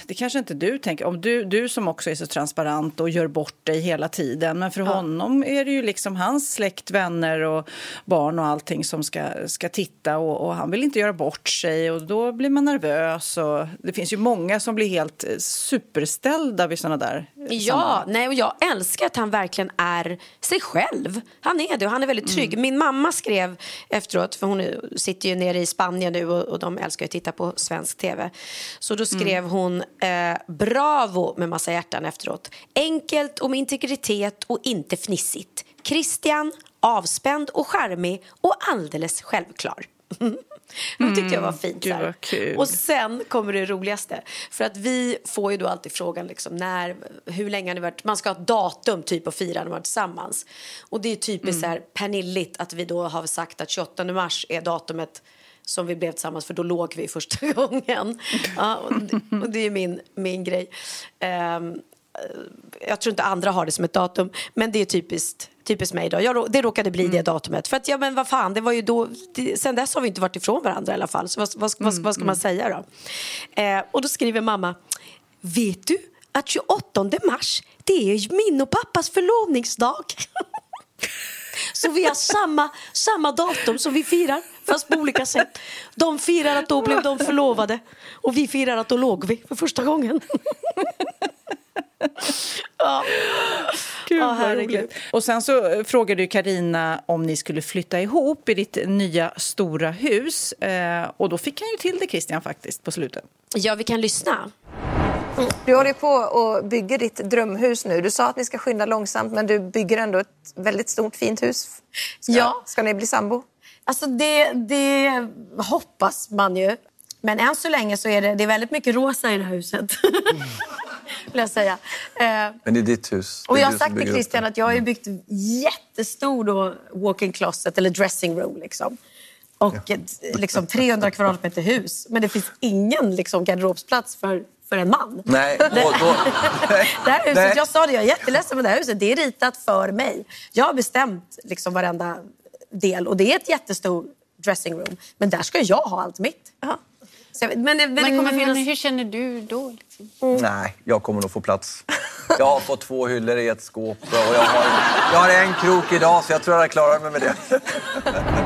det kanske inte du tänker, om du, du som också är så transparent och gör bort dig hela tiden. Men för ja. honom är det ju liksom hans släkt, vänner och barn och allting som ska, ska titta och, och, han vill inte göra bort sig och då blir man nervös. Och det finns ju många som blir helt eh, superställda vid såna där Ja, nej, och jag älskar att han verkligen är sig själv. Han är det och han är väldigt trygg. Mm. Min mamma skrev efteråt, för hon sitter ju nere i Spanien nu och, och de älskar att titta på svensk tv. Så då skrev mm. hon hon eh, bravo med massa hjärtan efteråt. Enkelt och med integritet och inte fnissigt. Christian, avspänd och charmig och alldeles självklar. [laughs] Det tyckte jag var mm, fint. Mm, var och sen kommer det roligaste. För att vi får ju då alltid frågan liksom, när, hur länge har ni varit, man ska ha ett datum typ att fira när man är tillsammans. Och det är typiskt mm. så här pernilligt att vi då har sagt att 28 mars är datumet som vi blev tillsammans för då låg vi första [laughs] gången. Ja, och det, och det är min, min grej. Um, jag tror inte andra har det som ett datum, men det är typiskt, typiskt mig. Då. Jag, det råkade bli mm. det datumet. För att, ja, men vad fan, det var ju då, det, sen dess har vi inte varit ifrån varandra i alla fall. Så vad, vad, vad, vad ska man mm. säga då? Eh, och då skriver mamma, vet du att 28 mars, det är min och pappas förlovningsdag. [laughs] Så vi har samma, samma datum som vi firar, fast på olika sätt. De firar att då blev de förlovade och vi firar att då låg vi för första gången. [laughs] ja. Gud, ja, herregud. Och sen så eh, frågade Karina om ni skulle flytta ihop i ditt nya stora hus. Eh, och då fick han ju till det, Christian, faktiskt, på slutet. Ja, vi kan lyssna. Du håller på och bygger ditt drömhus nu. Du sa att ni ska skynda långsamt men du bygger ändå ett väldigt stort fint hus. Ska, ja. ska ni bli sambo? Alltså det, det hoppas man ju. Men än så länge så är det, det är väldigt mycket rosa i det här huset. [laughs] Vill jag säga. Eh, men det är ditt hus. och jag har sagt till Christian att jag har byggt jättestor walk-in closet eller dressing room. Liksom och ett liksom 300 kvadratmeter hus. Men det finns ingen liksom, garderobsplats för för en man. Nej. [laughs] Det, då, det här huset, jag sa det, jag är jätteledsen men det här huset det är ritat för mig. Jag har bestämt liksom varenda del och det är ett jättestort dressing room. Men där ska jag ha allt mitt. Så, men, men, men, kommer men, finnas... hur känner du då? Liksom? Mm. Nej, jag kommer nog få plats. Jag har fått två hyllor i ett skåp och jag har, jag har en krok idag så jag tror jag klarar mig med det. [laughs]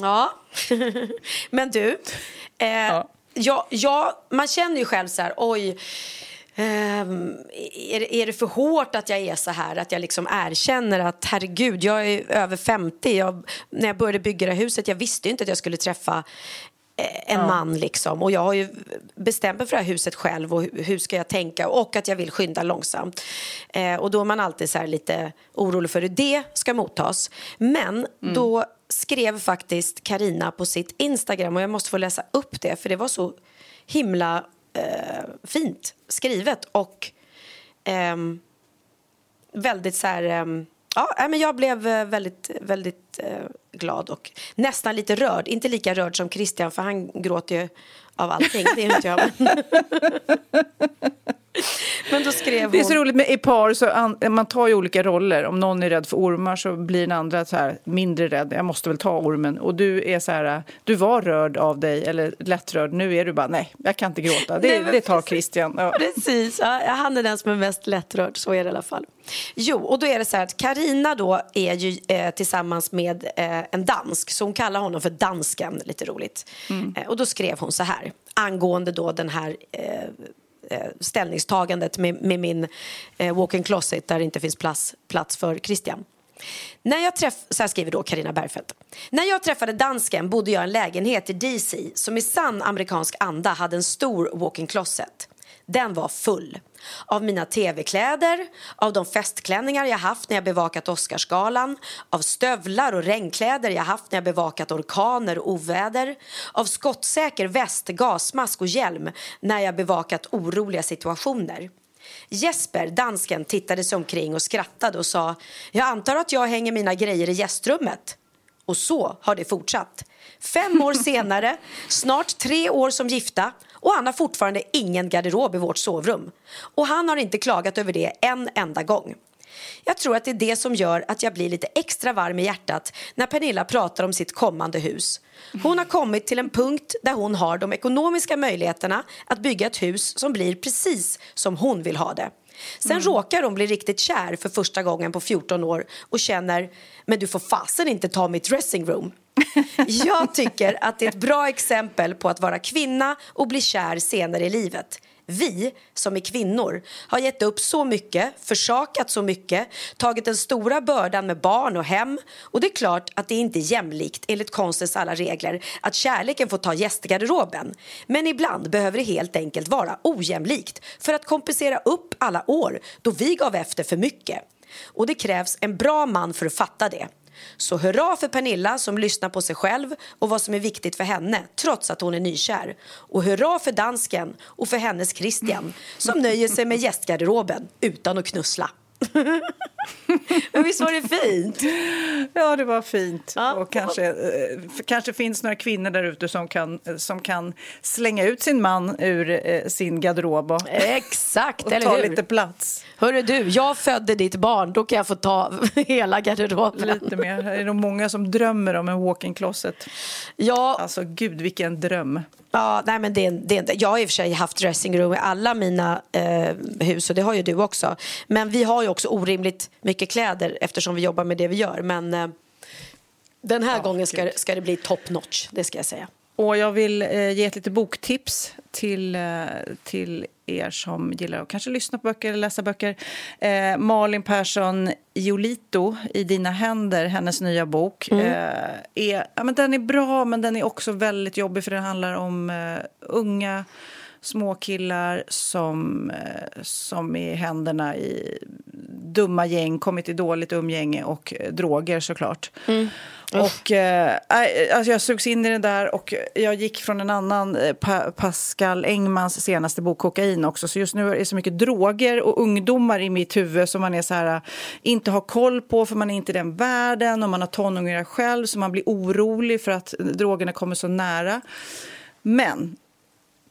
Ja, [laughs] men du. Eh, ja. Ja, man känner ju själv så här, oj. ehm, är, det, är det för hårt att jag är så här? Att jag liksom erkänner att herregud, jag är över 50. Jag, när jag började bygga det här huset, jag visste inte att jag skulle träffa eh, en man liksom. Och jag har ju bestämt mig för det här huset själv och hur, ska jag tänka och att jag vill skynda långsamt. Eh, och då är man alltid så här lite orolig för hur det ska mottas. Men då skrev faktiskt Karina på sitt Instagram och jag måste få läsa upp det för det var så himla eh, fint skrivet och eh, väldigt så här eh, Ja, men jag blev eh, väldigt, väldigt eh, glad och nästan lite rörd. Inte lika rörd som Christian, för han gråter ju av allting. Det är inte jag. [laughs] [laughs] Men... Då skrev hon... Det är så roligt med i par, så an, man tar ju olika roller. Om någon är rädd för ormar så blir den andra så här, mindre rädd. Jag måste väl ta ormen. Och du är så här, du var rörd av dig, eller lättrörd. Nu är du bara, nej, jag kan inte gråta. Det, Nej, det tar Christian. Ja. Precis, ja, han är den som är mest lättrörd, så är det i alla fall. Jo, och då är det så här att Karina då är ju eh, tillsammans med eh, en dansk, så hon kallar honom för dansken, lite roligt. Eh, och då skrev hon så här, angående då den här eh, Eh, ställningstagandet med, med min eh, walk-in closet där det inte finns plats, plats för Christian. När jag träff... Så här skriver då Karina Bergfeldt. När jag träffade dansken bodde jag i en lägenhet i DC som i sann amerikansk anda hade en stor walk-in closet. Den var full. Av mina tv-kläder, av de festklänningar jag haft när jag bevakat Oscarsgalan, av stövlar och regnkläder jag haft när jag bevakat orkaner och oväder, av skottsäker väst, gasmask och hjälm när jag bevakat oroliga situationer. Jesper, dansken, tittade sig omkring och skrattade och sa Jag antar att jag hänger mina grejer i gästrummet. Och så har det fortsatt. Fem år [laughs] senare, snart tre år som gifta och han har fortfarande ingen garderob i vårt sovrum. Och han har inte klagat över det en enda gång. Jag tror att det är det som gör att jag blir lite extra varm i hjärtat när Pernilla pratar om sitt kommande hus. Hon har kommit till en punkt där hon har de ekonomiska möjligheterna att bygga ett hus som blir precis som hon vill ha det. Sen råkar hon bli riktigt kär för första gången på 14 år och känner men du får fasen inte ta mitt dressing [laughs] Jag tycker att det är ett bra exempel på att vara kvinna och bli kär senare i livet. Vi, som är kvinnor, har gett upp så mycket, försakat så mycket, tagit den stora bördan med barn och hem. Och det är klart att det inte är jämlikt enligt konstens alla regler att kärleken får ta gästgarderoben. Men ibland behöver det helt enkelt vara ojämlikt för att kompensera upp alla år då vi gav efter för mycket. Och det krävs en bra man för att fatta det. Så hurra för Pernilla som lyssnar på sig själv och vad som är viktigt för henne trots att hon är nykär. Och hurra för dansken och för hennes Christian som nöjer sig med gästgarderoben utan att knussla. [laughs] Men visst var det fint? Ja, det var fint. och kanske, eh, kanske finns några kvinnor där ute som kan, som kan slänga ut sin man ur eh, sin garderob och, Exakt, [laughs] och eller ta hur? lite plats. Hörru du, jag födde ditt barn, då kan jag få ta [laughs] hela garderoben. Lite mer. Det är nog många som drömmer om en walk-in closet. Ja. Alltså, gud, vilken dröm. Ja, nej men det är, det jag har i och för sig haft dressingroom i alla mina eh, hus och det har ju du också. Men vi har ju också orimligt mycket kläder eftersom vi jobbar med det vi gör. Men eh, den här gången ska, ska det bli top notch, det ska jag säga. Och jag vill eh, ge ett litet boktips till, eh, till er som gillar att kanske lyssna på böcker eller läsa böcker. Eh, Malin Persson Jolito, I dina händer, hennes nya bok. Mm. Eh, är, ja, men den är bra, men den är också väldigt jobbig för den handlar om eh, unga små killar som, eh, som är händerna i dumma gäng, kommit i dåligt umgänge och eh, droger såklart. Och, eh, alltså jag sugs in i det där och jag gick från en annan, eh, pa Pascal Engmans senaste bok, Kokain också. Så just nu är det så mycket droger och ungdomar i mitt huvud som man är så här, inte har koll på för man är inte i den världen och man har tonåringar själv så man blir orolig för att drogerna kommer så nära. Men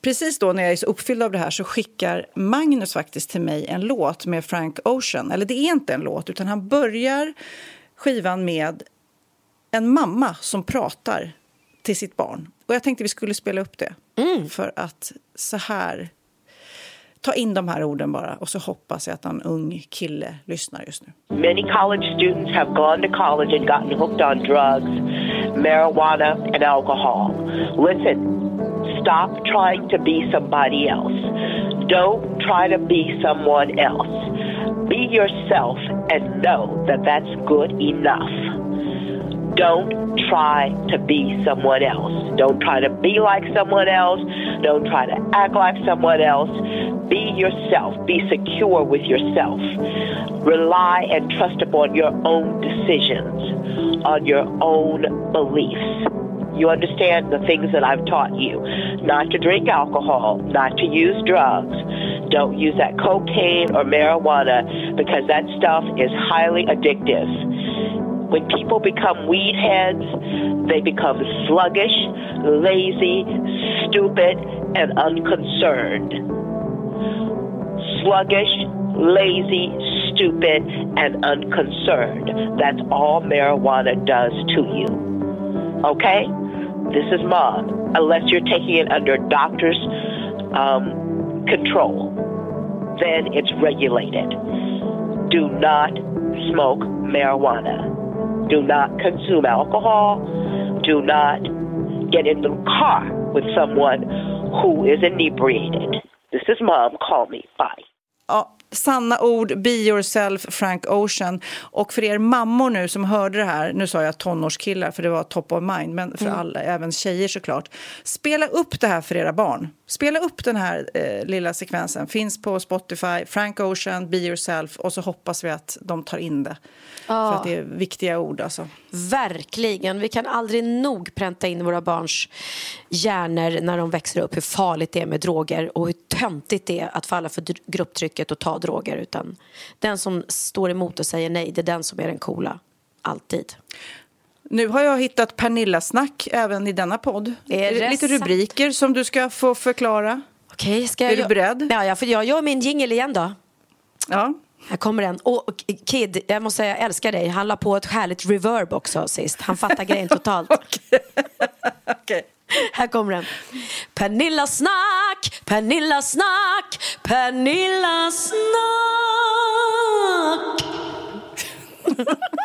precis då när jag är så uppfylld av det här så skickar Magnus faktiskt till mig en låt med Frank Ocean. Eller det är inte en låt, utan han börjar skivan med en mamma som pratar till sitt barn. Och jag tänkte vi skulle spela upp det. För att så här... Ta in de här orden bara och så hoppas jag att en ung kille lyssnar just nu. Many college students have gone to college and gotten hooked on drugs, marijuana, and alcohol. Listen, stop trying to be somebody else. Don't try to be someone else. Be yourself and know that that's good enough. Don't try to be someone else. Don't try to be like someone else. Don't try to act like someone else. Be yourself. Be secure with yourself. Rely and trust upon your own decisions, on your own beliefs. You understand the things that I've taught you. Not to drink alcohol, not to use drugs. Don't use that cocaine or marijuana because that stuff is highly addictive. When people become weed heads, they become sluggish, lazy, stupid, and unconcerned. sluggish, lazy, stupid, and unconcerned. That's all marijuana does to you. Okay? This is mom, unless you're taking it under doctor's um, control. Then it's regulated. Do not smoke marijuana. Do not consume alcohol. Do not get in the car with someone who is inebriated. This is mom. Call me. Bye. Ja, sanna ord, be yourself, Frank Ocean. Och för er mammor nu som hörde det här, nu sa jag tonårskillar för det var top of mind, men för Mm. alla, även tjejer såklart. Spela upp det här för era barn. Spela upp den här eh, lilla sekvensen, finns på Spotify, Frank Ocean, be yourself och så hoppas vi att de tar in det. Ja. För att det är viktiga ord alltså. Verkligen. Vi kan aldrig nog pränta in våra barns hjärnor när de växer upp hur farligt det är med droger och hur töntigt det är att falla för grupptrycket och ta droger. Utan den som står emot och säger nej, det är den som är den coola. Alltid. Nu har jag hittat Pernilla-snack även i denna podd. Är det Lite rubriker som du ska få förklara. Okej, ska jag Är du beredd? Ja, jag, jag gör min jingle igen då. Ja. Här kommer den. Och, Kid, jag måste säga jag älskar dig. Han la på ett härligt reverb också sist. Han fattar grejen totalt. [laughs] Här kommer den. Pernilla snack, Pernilla snack, Pernilla snack. [laughs]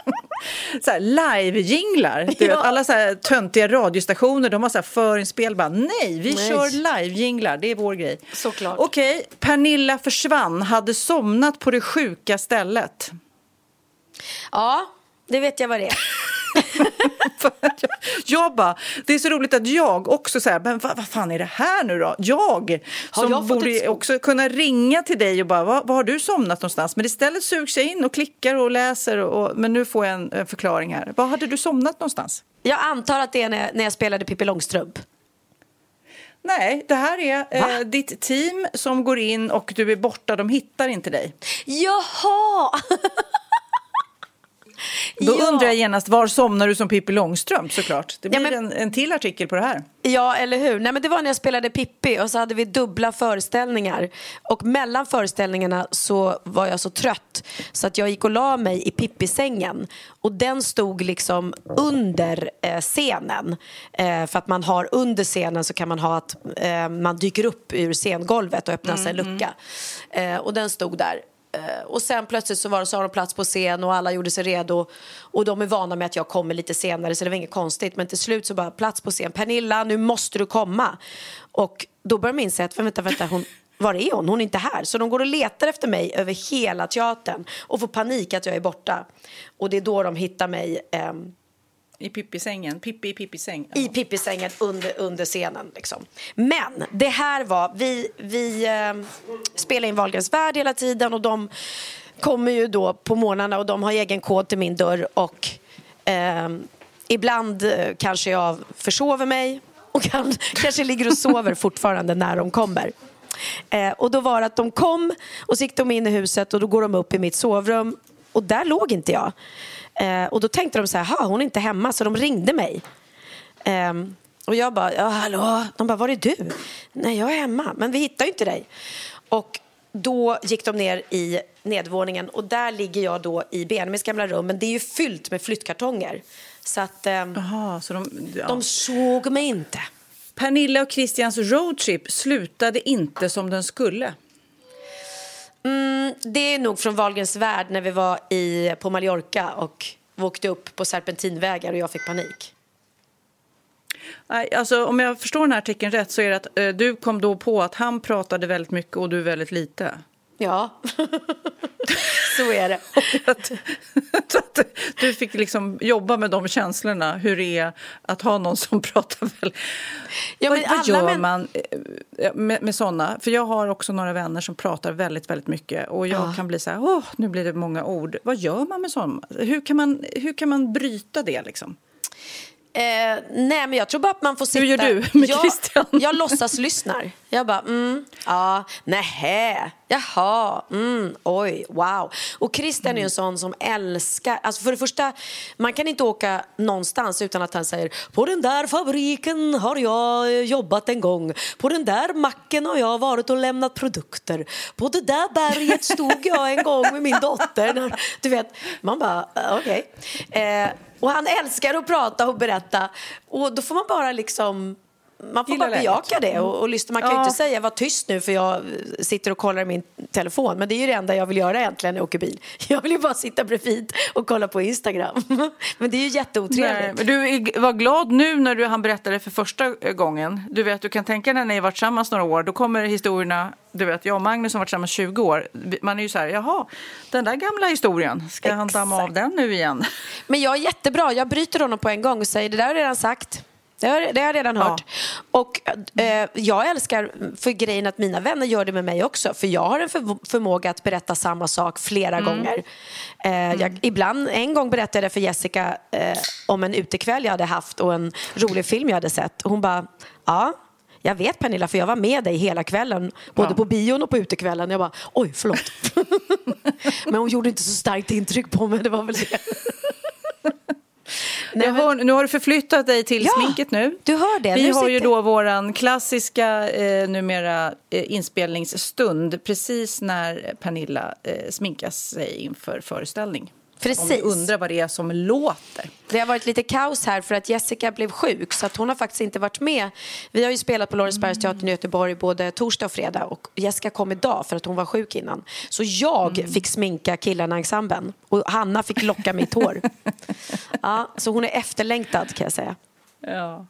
[laughs] så live-jinglar. Du vet, alla så här töntiga radiostationer de har så här förinspel. Bara, nej, vi Nej. kör live-jinglar. Det är vår grej. Såklart. Okej, Pernilla försvann, hade somnat på det sjuka stället. Ja, det vet jag vad det är. [laughs] [laughs] Jag bara, det är så roligt att jag också så här, men vad, vad fan är det här nu då? Jag som jag borde ett- också kunna ringa till dig och bara, var, var har du somnat någonstans? Men istället sugs jag in och klickar och läser. Och, men nu får jag en, en förklaring här. Var hade du somnat någonstans? Jag antar att det är när, när jag spelade Pippi Långstrump. Nej, det här är eh, ditt team som går in och du är borta. De hittar inte dig. Jaha! [laughs] Då Ja. undrar jag genast, var somnar du som Pippi Långstrump såklart? Det blir men- en, en till artikel på det här. Ja, eller hur? Nej, men det var när jag spelade Pippi och så hade vi dubbla föreställningar. Och mellan föreställningarna så var jag så trött så att jag gick och la mig i Pippi-sängen. Och den stod liksom under eh, scenen. Eh, för att man har under scenen så kan man ha att eh, man dyker upp ur scengolvet och öppnar sig en lucka. Eh, och den stod där. Eh, och sen plötsligt så var det, så har de plats på scen och alla gjorde sig redo. Och de är vana med att jag kommer lite senare så det var inget konstigt. Men till slut så bara plats på scen. Pernilla, nu måste du komma. Och då börjar de inse att vänta, vänta, hon, var är hon? Hon är inte här. Så de går och letar efter mig över hela teatern och får panik att jag är borta. Och det är då de hittar mig ehm, i Pippi-sängen. Pippi i Pippi-säng. i Pippi-sängen under, under scenen. Liksom. Men det här var, vi, vi eh, spelar in Wahlgrens värld hela tiden och de kommer ju då på morgnarna och de har egen kod till min dörr och eh, ibland eh, kanske jag försover mig och kan, [laughs] kanske ligger och sover fortfarande när de kommer. Eh, och då var det att de kom och så gick de in i huset och då går de upp i mitt sovrum och där låg inte jag. Eh, och då tänkte de så här, "Ha, hon är inte hemma, så de ringde mig. Ehm, och jag bara, ja hallå? De bara, var är du? Nej, jag är hemma, men vi hittar ju inte dig. Och då gick de ner i nedvåningen och där ligger jag då i Benjamins gamla rum, men det är ju fyllt med flyttkartonger. Så att ehm, Aha, så de, ja. de såg mig inte. Pernilla och Christians roadtrip slutade inte som den skulle. Mm, det är nog från Wahlgrens värld när vi var i, på Mallorca och vi åkte upp på serpentinvägar och jag fick panik. Nej, alltså, om jag förstår den här artikeln rätt så är det att eh, du kom då på att han pratade väldigt mycket och du väldigt lite. Ja, [laughs] så är det. [laughs] Du fick liksom jobba med de känslorna, hur det är att ha någon som [laughs] pratar väl. Ja, vad vad gör män- man eh, med, med såna? För jag har också några vänner som pratar väldigt, väldigt mycket och jag Ja. kan bli så här, åh, nu blir det många ord. Vad gör man med sånt? Hur kan man, hur kan man bryta det liksom? Eh, nej, men jag tror bara att man får sitta... Hur gör du med jag, Christian? Jag låtsas lyssnar. Jag bara, mm, ja, nähä, jaha, mm, oj, wow. Och Christian är ju en sån som älskar, alltså för det första, man kan inte åka någonstans utan att han säger på den där fabriken har jag jobbat en gång, på den där macken har jag varit och lämnat produkter, på det där berget stod jag en gång med min dotter. [laughs] Du vet, man bara, okej. Okay. Eh, och han älskar att prata och berätta. Och då får man bara liksom man får Gilla bara bejaka läget. det och, och lyssna. Man kan ju Ja. inte säga var tyst nu för jag sitter och kollar i min telefon. Men det är ju det enda jag vill göra egentligen när jag åker bil. [laughs] Jag vill ju bara sitta bredvid och kolla på Instagram. [laughs] Men det är ju Nej, jätteotrevligt. men du var glad nu när du han berättade för första gången. Du vet, du kan tänka när ni varit tillsammans några år. Då kommer historierna. Du vet, jag och Magnus har varit tillsammans 20 år. Man är ju så här, jaha, den där gamla historien. Ska han damma av den nu igen? Men jag är jättebra. Jag bryter honom på en gång och säger det där har jag redan sagt. Det har, det har jag redan hört. Och eh, jag älskar för grejen att mina vänner gör det med mig också. För jag har en för, förmåga att berätta samma sak flera Mm. gånger. Eh, jag, ibland, en gång berättade jag för Jessica eh, om en utekväll jag hade haft och en rolig film jag hade sett. Och hon bara, ja. Jag vet Pernilla, för jag var med dig hela kvällen. Både Ja. på bion och på utekvällen. Jag bara, oj, förlåt. [laughs] Men hon gjorde inte så starkt intryck på mig. Det var väl det. [laughs] Jag hör, nu har du förflyttat dig till Ja, sminket nu. du hör det. Vi Nu har ju sitter- då våran klassiska eh, numera eh, inspelningsstund precis när Pernilla eh, sminkas sig inför föreställning. Precis. Om undrar vad det är som låter. Det har varit lite kaos här för att Jessica blev sjuk så att hon har faktiskt inte varit med. Vi har ju spelat på Lorensbergsteatern i Göteborg både torsdag och fredag och Jessica kom idag för att hon var sjuk innan. Så jag fick sminka killarna i ensemblen och Hanna fick locka mitt hår. [laughs] Ja, så hon är efterlängtad kan jag säga. Ja.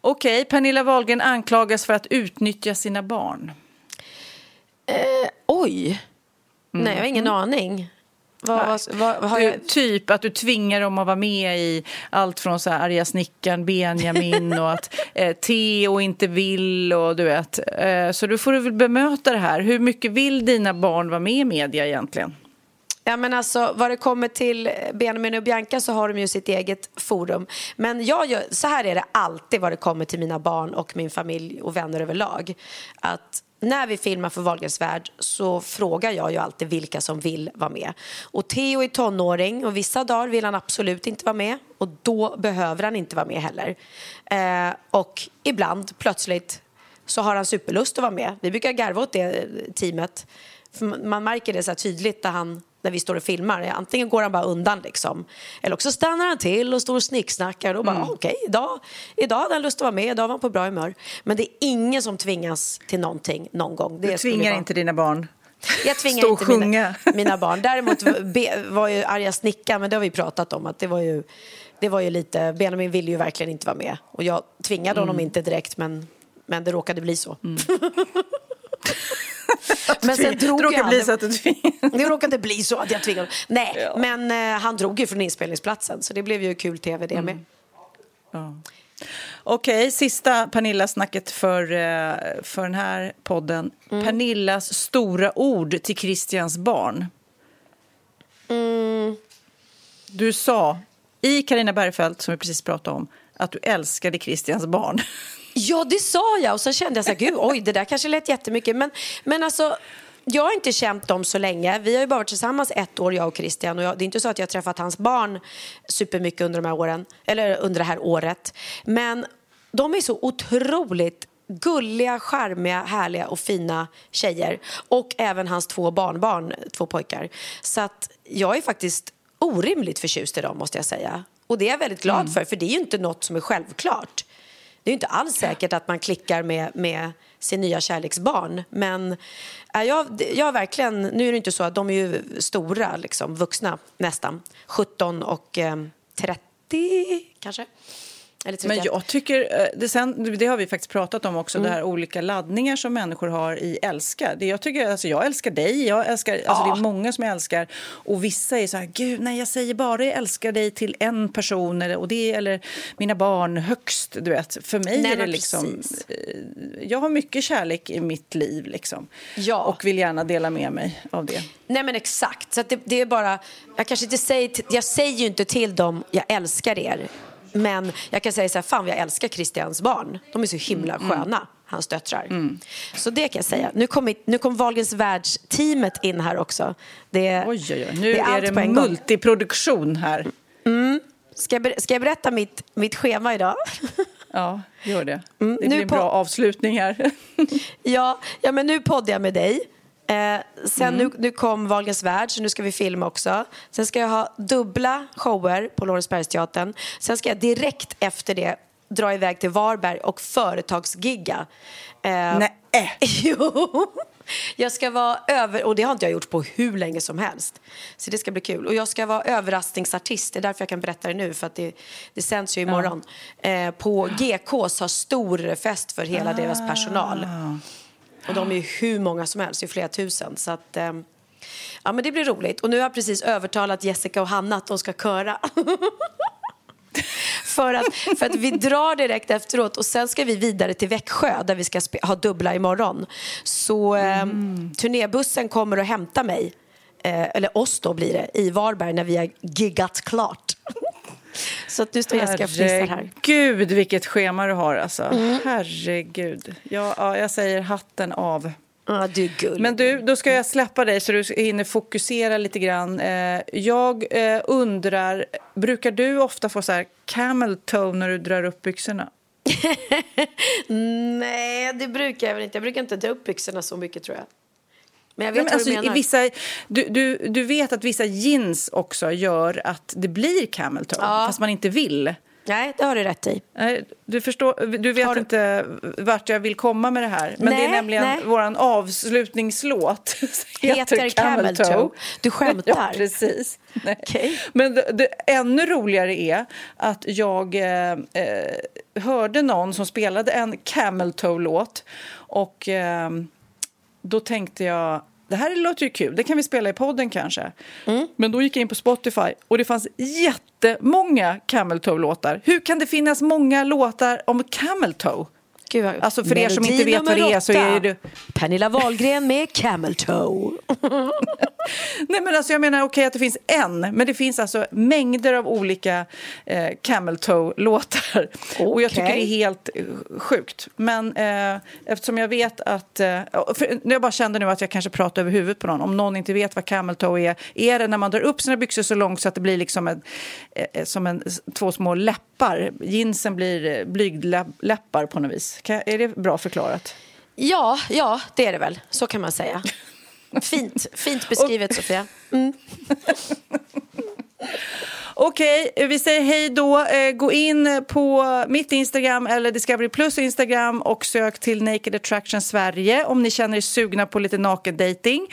Okej, Pernilla Wahlgren anklagas för att utnyttja sina barn. Eh, oj! Nej, jag har ingen aning. Vad, vad, vad, du. Typ att du tvingar dem att vara med i allt från så här arga snickaren, Benjamin och att [laughs] eh, Theo inte vill och du vet. Eh, så du får du väl bemöta det här. Hur mycket vill dina barn vara med i media egentligen? Ja, men alltså, vad det kommer till Benjamin och Bianca så har de ju sitt eget forum. Men jag gör, så här är det alltid vad det kommer till mina barn och min familj och vänner överlag. Att när vi filmar för Wahlgrens värld så frågar jag ju alltid vilka som vill vara med. Och Theo är tonåring och vissa dagar vill han absolut inte vara med och då behöver han inte vara med heller. Eh, och ibland plötsligt så har han superlust att vara med. Vi brukar garva åt det eh, teamet. För man- märker det så här tydligt när, han, när vi står och filmar. Antingen går han bara undan liksom. Eller också stannar han till och står och snicksnackar. Och bara, Mm. "Ah, okej, idag, idag hade han lust att vara med. Idag var han på bra humör. Men det är ingen som tvingas till någonting någon gång. Det Du tvingar inte dina barn? jag tvingar Stå och inte mina, mina barn. Däremot [laughs] var ju arga snickaren, men det har vi pratat om, att det var ju, det var ju lite, Benjamin ville ju verkligen inte vara med. Och jag tvingade honom Mm. inte direkt, men, men det råkade bli så. [laughs] men sen drog det han. bli så att du. Det råkade bli så att jag tvingade. Nej, men eh, han drog ju från inspelningsplatsen, så det blev ju kul tv det med. Ja. Okej, sista Pernilla-snacket för, eh, för den här podden. Mm. Pernillas stora ord till Christians barn. Mm. Du sa i Karina Bergfeldt, som vi precis pratade om, att du älskade Christians barn. [laughs] Ja, det sa jag och så kände jag så här, gud, oj, det där kanske lät jättemycket. Men, men alltså, jag har inte känt dem så länge. Vi har ju bara varit tillsammans ett år, jag och Christian. Och jag, det är inte så att jag har träffat hans barn supermycket under de här åren, eller under det här året. Men de är så otroligt gulliga, charmiga, härliga och fina tjejer. Och även hans två barnbarn, två pojkar. Så att jag är faktiskt orimligt förtjust i dem, måste jag säga. Och det är jag väldigt glad för, för det är ju inte något som är självklart. Det är ju inte alls säkert att man klickar med, med sin nya kärleksbarn. Men äh, jag, jag verkligen, nu är det inte så att de är ju stora, liksom, vuxna nästan. 17 och eh, 30 kanske. Eller 31. Men jag tycker, eh, det, sen, det har vi faktiskt pratat om också, Mm. det här olika laddningar som människor har i älska. Det jag, tycker, alltså jag älskar dig, jag älskar, alltså det är många som jag älskar. Och vissa är så här, gud nej jag säger bara jag älskar dig till en person eller, och det, eller mina barn högst. Du vet. För mig Nej, är det liksom, eh, jag har mycket kärlek i mitt liv liksom. Ja. Och vill gärna dela med mig av det. Nej men exakt. Så det, det är bara, jag kanske inte säger, jag säger ju inte till dem, jag älskar er. Men jag kan säga så här, fan jag älskar Christians barn. De är så himla Mm. sköna, hans döttrar. Så det kan jag säga. Nu kom, nu kom Wahlgrens världsteamet in här också. Det, Oj, oj, oj. Nu det är, allt det multiproduktion här. Mm. Ska, jag, ska jag berätta mitt, mitt schema idag? [laughs] Ja, gör det. Mm, det blir en bra avslutning här. [laughs] Ja, ja men nu poddar jag med dig. Eh, sen Mm. nu, nu kom Wahlgrens värld, så nu ska vi filma också. Sen ska jag ha dubbla shower på Lorensbergsteatern. Sen ska jag direkt efter det dra iväg till Varberg och företagsgigga. Eh, Nej. [laughs] jo. Jag ska vara över, och det har inte jag gjort på hur länge som helst. Så det ska bli kul. Och jag ska vara överraskningsartist, det är därför jag kan berätta det nu, för att det, det sänds ju imorgon. Eh, på GKs har stor fest för hela deras personal. Och de är ju hur många som helst, det är flera tusen. Så att, eh, ja men det blir roligt. Och nu har jag precis övertalat Jessica och Hanna att de ska köra. [laughs] för, att, för att vi drar direkt efteråt och sen ska vi vidare till Växjö där vi ska ha dubbla imorgon. Så eh, turnébussen kommer att hämta mig, eh, eller oss då blir det, i Varberg när vi har giggat klart. [laughs] Så att nu står Jessica och fnissar här. Herregud, vilket schema du har. Alltså. Mm. Herregud. Ja, ja, jag säger hatten av. Ja, du. Men du, då ska jag släppa dig så du hinner fokusera lite grann. Eh, jag eh, undrar, brukar du ofta få så här camel toe när du drar upp byxorna? [laughs] Nej, det brukar jag väl inte. Jag brukar inte dra upp byxorna så mycket tror jag. Men jag vet Nej, men vad alltså, du menar. i vissa, du, du, du vet att vissa jeans också gör att det blir camel toe, Ja. fast man inte vill. Nej, det har du rätt i. Nej, Du, förstår, du vet inte vart jag vill komma med det här. Men det är Nej, nämligen nej. vår avslutningslåt. [laughs] Heter Camel Toe. Du skämtar? [laughs] Ja, precis. Nej. Men det, det ännu roligare är att jag eh, eh, hörde någon som spelade en Camel Toe-låt och eh, då tänkte jag det här låter ju kul, det kan vi spela i podden kanske. Mm. Men då gick jag in på Spotify och det fanns jättemånga Camel Toe-låtar. Hur kan det finnas många låtar om Camel Toe? Gud, vad- Alltså för er som Melodi inte vet vad det är så är det... Pernilla Wahlgren med Camel Toe. [laughs] Nej men alltså jag menar okej att det finns en, men det finns alltså mängder av olika eh, Camel Toe-låtar. Och jag tycker det är helt eh, sjukt. Men eh, eftersom jag vet att... Eh, jag bara kände nu att jag kanske pratar över huvudet på någon. Om någon inte vet vad Camel Toe är, är det när man drar upp sina byxor så långt så att det blir liksom en, eh, som en, två små läppar. Jeansen blir eh, blygdläppar på något vis. Kan, är det bra förklarat? Ja, ja, det är det väl. Så kan man säga. [laughs] Fint, fint beskrivet Sofia. [laughs] Mm. Okej, vi säger hej då. Eh, gå in på mitt Instagram eller Discovery Plus Instagram och sök till Naked Attraction Sverige om ni känner er sugna på lite nakendating.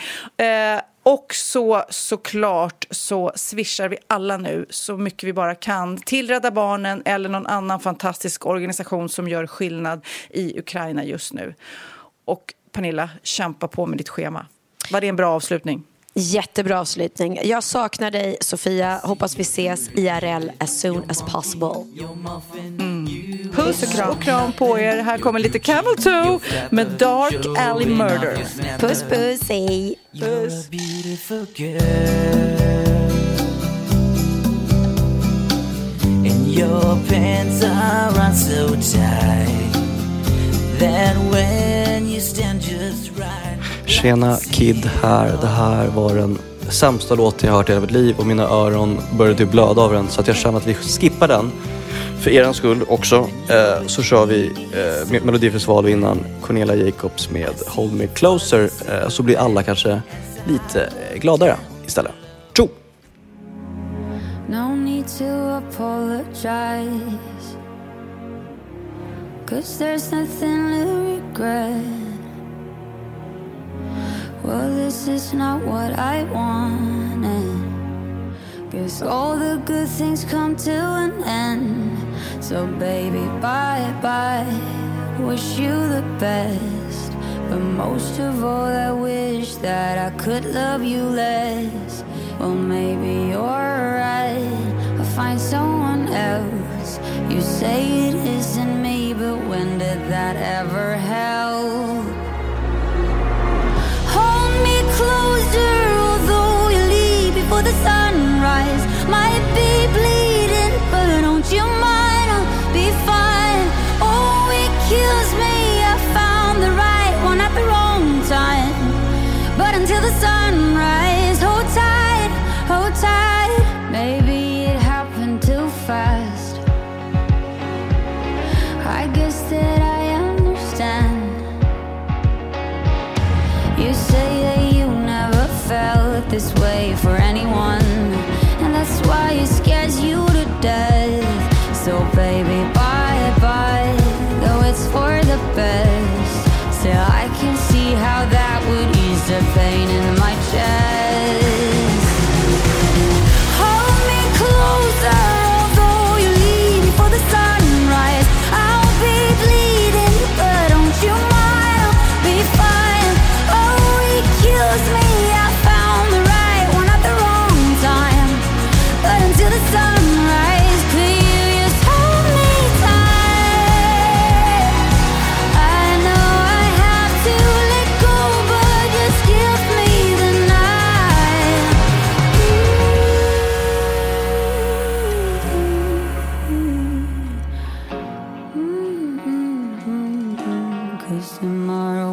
Och så såklart så swishar vi alla nu så mycket vi bara kan till Rädda Barnen eller någon annan fantastisk organisation som gör skillnad i Ukraina just nu. Och Pernilla, kämpa på med ditt schema. Var det en bra avslutning? Jättebra avslutning. Jag saknar dig Sofia. Hoppas vi ses IRL as soon as possible. Puss och kram. på er. Här kommer lite Camel Toe med Dark Alley Murder. Puss puss, hej. Puss. your pants are on so tight that when you stand just right. Tjena Kid här. Det här var den sämsta låten jag hört i hela mitt liv och mina öron började typ blöda av den så att jag känner att vi skippar den. För er skull också eh, så kör vi eh, Melodifestivalvinnaren Cornelia Jacobs med Hold Me Closer eh, så blir alla kanske lite eh, gladare istället. Tjo! No need to apologize. Cause there's nothing to regret. Well, this is not what I wanted. Guess all the good things come to an end. So, baby, bye bye. Wish you the best. But most of all, I wish that I could love you less. Well, maybe you're right. I'll find someone else. You say it isn't me, but when did that ever help? Closer, although you leave before the sunrise. Tomorrow